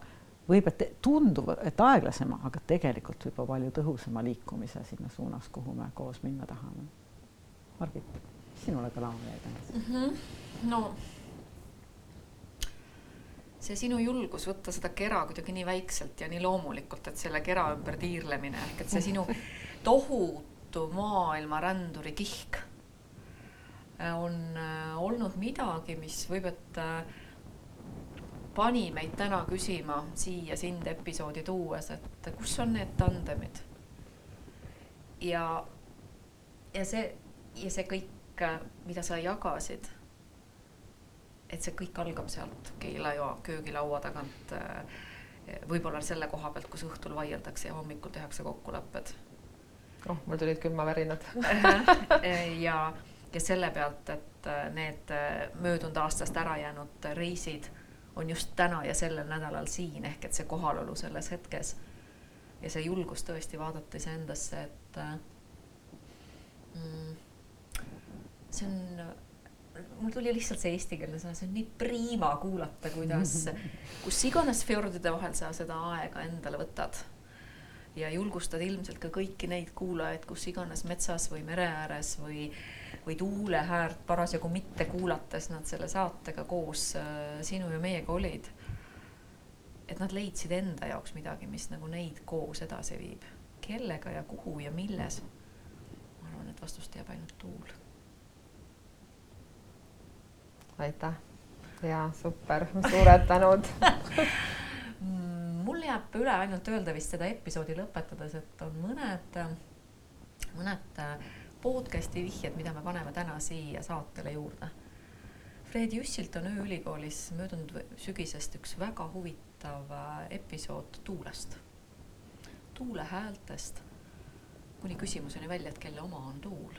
võib, et tundub, et aeglasema, aga tegelikult võib-olla palju tõhusama liikumise sinna suunas, kuhu me koos minna tahame. Margit, sinule ka laua jäi täna mm? -hmm. no see sinu julgus võtta seda kera kuidagi nii väikselt ja nii loomulikult, et selle kera ümber tiirlemine ehk et see sinu tohutu maailma ränduri kihk on äh, olnud midagi, mis võib, et äh, pani meid täna küsima siia sind episoodi tuues, et kus on need tandemid. ja, ja see, ja see kõik, äh, mida sa jagasid, et see kõik algab sealt keelajoa köögilaua tagant. võib-olla selle koha pealt, kus õhtul vaieldakse ja hommikul tehakse kokkulepped. oh, mul tulid külmavärinad ja ja selle pealt, et äh, need äh, möödunud aastast ära jäänud reisid on just täna ja sellel nädalal siin, ehk et see kohalolu selles hetkes ja see julgus tõesti vaadata iseendasse, et äh, mm, see on, mul tuli lihtsalt see eestikeelne sõna, see on nii priima kuulata, kuidas, kus iganes fjordide vahel sa seda aega endale võtad ja julgustad ilmselt ka kõiki neid kuulajaid, kus iganes metsas või mere ääres või või tuulehäärt parasjagu mitte kuulates nad selle saatega koos äh, sinu ja meiega olid. et nad leidsid enda jaoks midagi, mis nagu neid koos edasi viib. kellega ja kuhu ja milles? ma arvan, et vastust teab ainult tuul. aitäh ja super, suured tänud mul jääb üle ainult öelda vist seda episoodi lõpetades, et on mõned, mõned podcast'i vihjed, mida me paneme täna siia saatele juurde. Fred Jussilt on ööülikoolis möödunud sügisest üks väga huvitav äh, episood tuulest, tuulehäältest kuni küsimuseni välja, et kelle oma on tuul.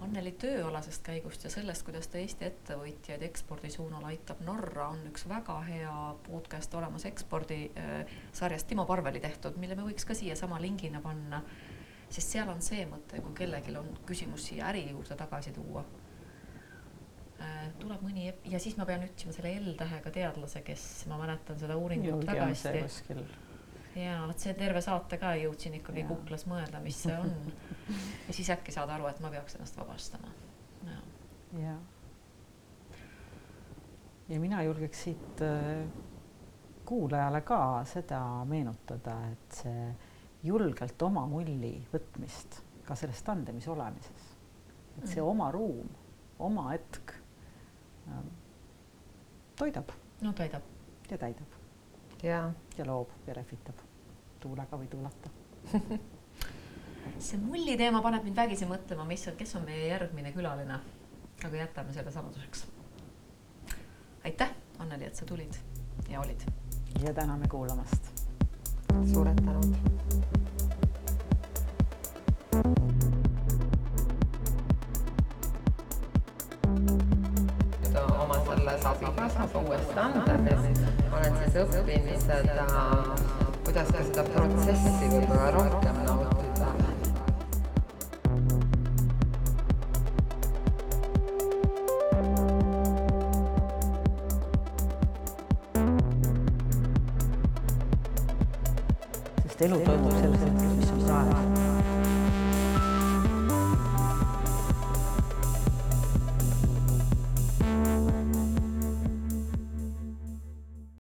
Anneli tööalasest käigust ja sellest, kuidas ta Eesti ettevõtjaid ekspordi suunal aitab Norra, on üks väga hea podcast olemas ekspordi äh, Timo Parveli tehtud, mille me võiks ka siiasama lingina panna. Sest seal on see mõte, kui kellelgi on küsimus siia äri juurde tagasi tuua äh, tuleb mõni ja siis ma pean ütlema selle L-tähega teadlase, kes ma mäletan seda uuringut väga hästi ja vot see terve saate ka jõudsin ikkagi ja. kuklas mõelda, mis see on. ja siis äkki saada aru, et ma peaks ennast vabastama. ja, ja. ja mina julgeks siit äh, kuulajale ka seda meenutada, et see julgelt oma mulli võtmist ka selles tandemis olemises, et see mm. oma ruum, oma hetk äh, toidab. no toidab. ja täidab. ja, ja loob ja rehvitab tuulega või tuuleta see mulli teema paneb mind vägisi mõtlema, mis on, kes on meie järgmine külaline. aga jätame selle saladuseks. aitäh, Anneli, et sa tulid ja olid. ja täname kuulamast. Suured tänud. oma selles abikaasaga uues tandemis olen siis õppinud seda kuidas ka seda protsessi võib-olla rohkem nautida. Sest elu toimub selles hetkes, mis on praegu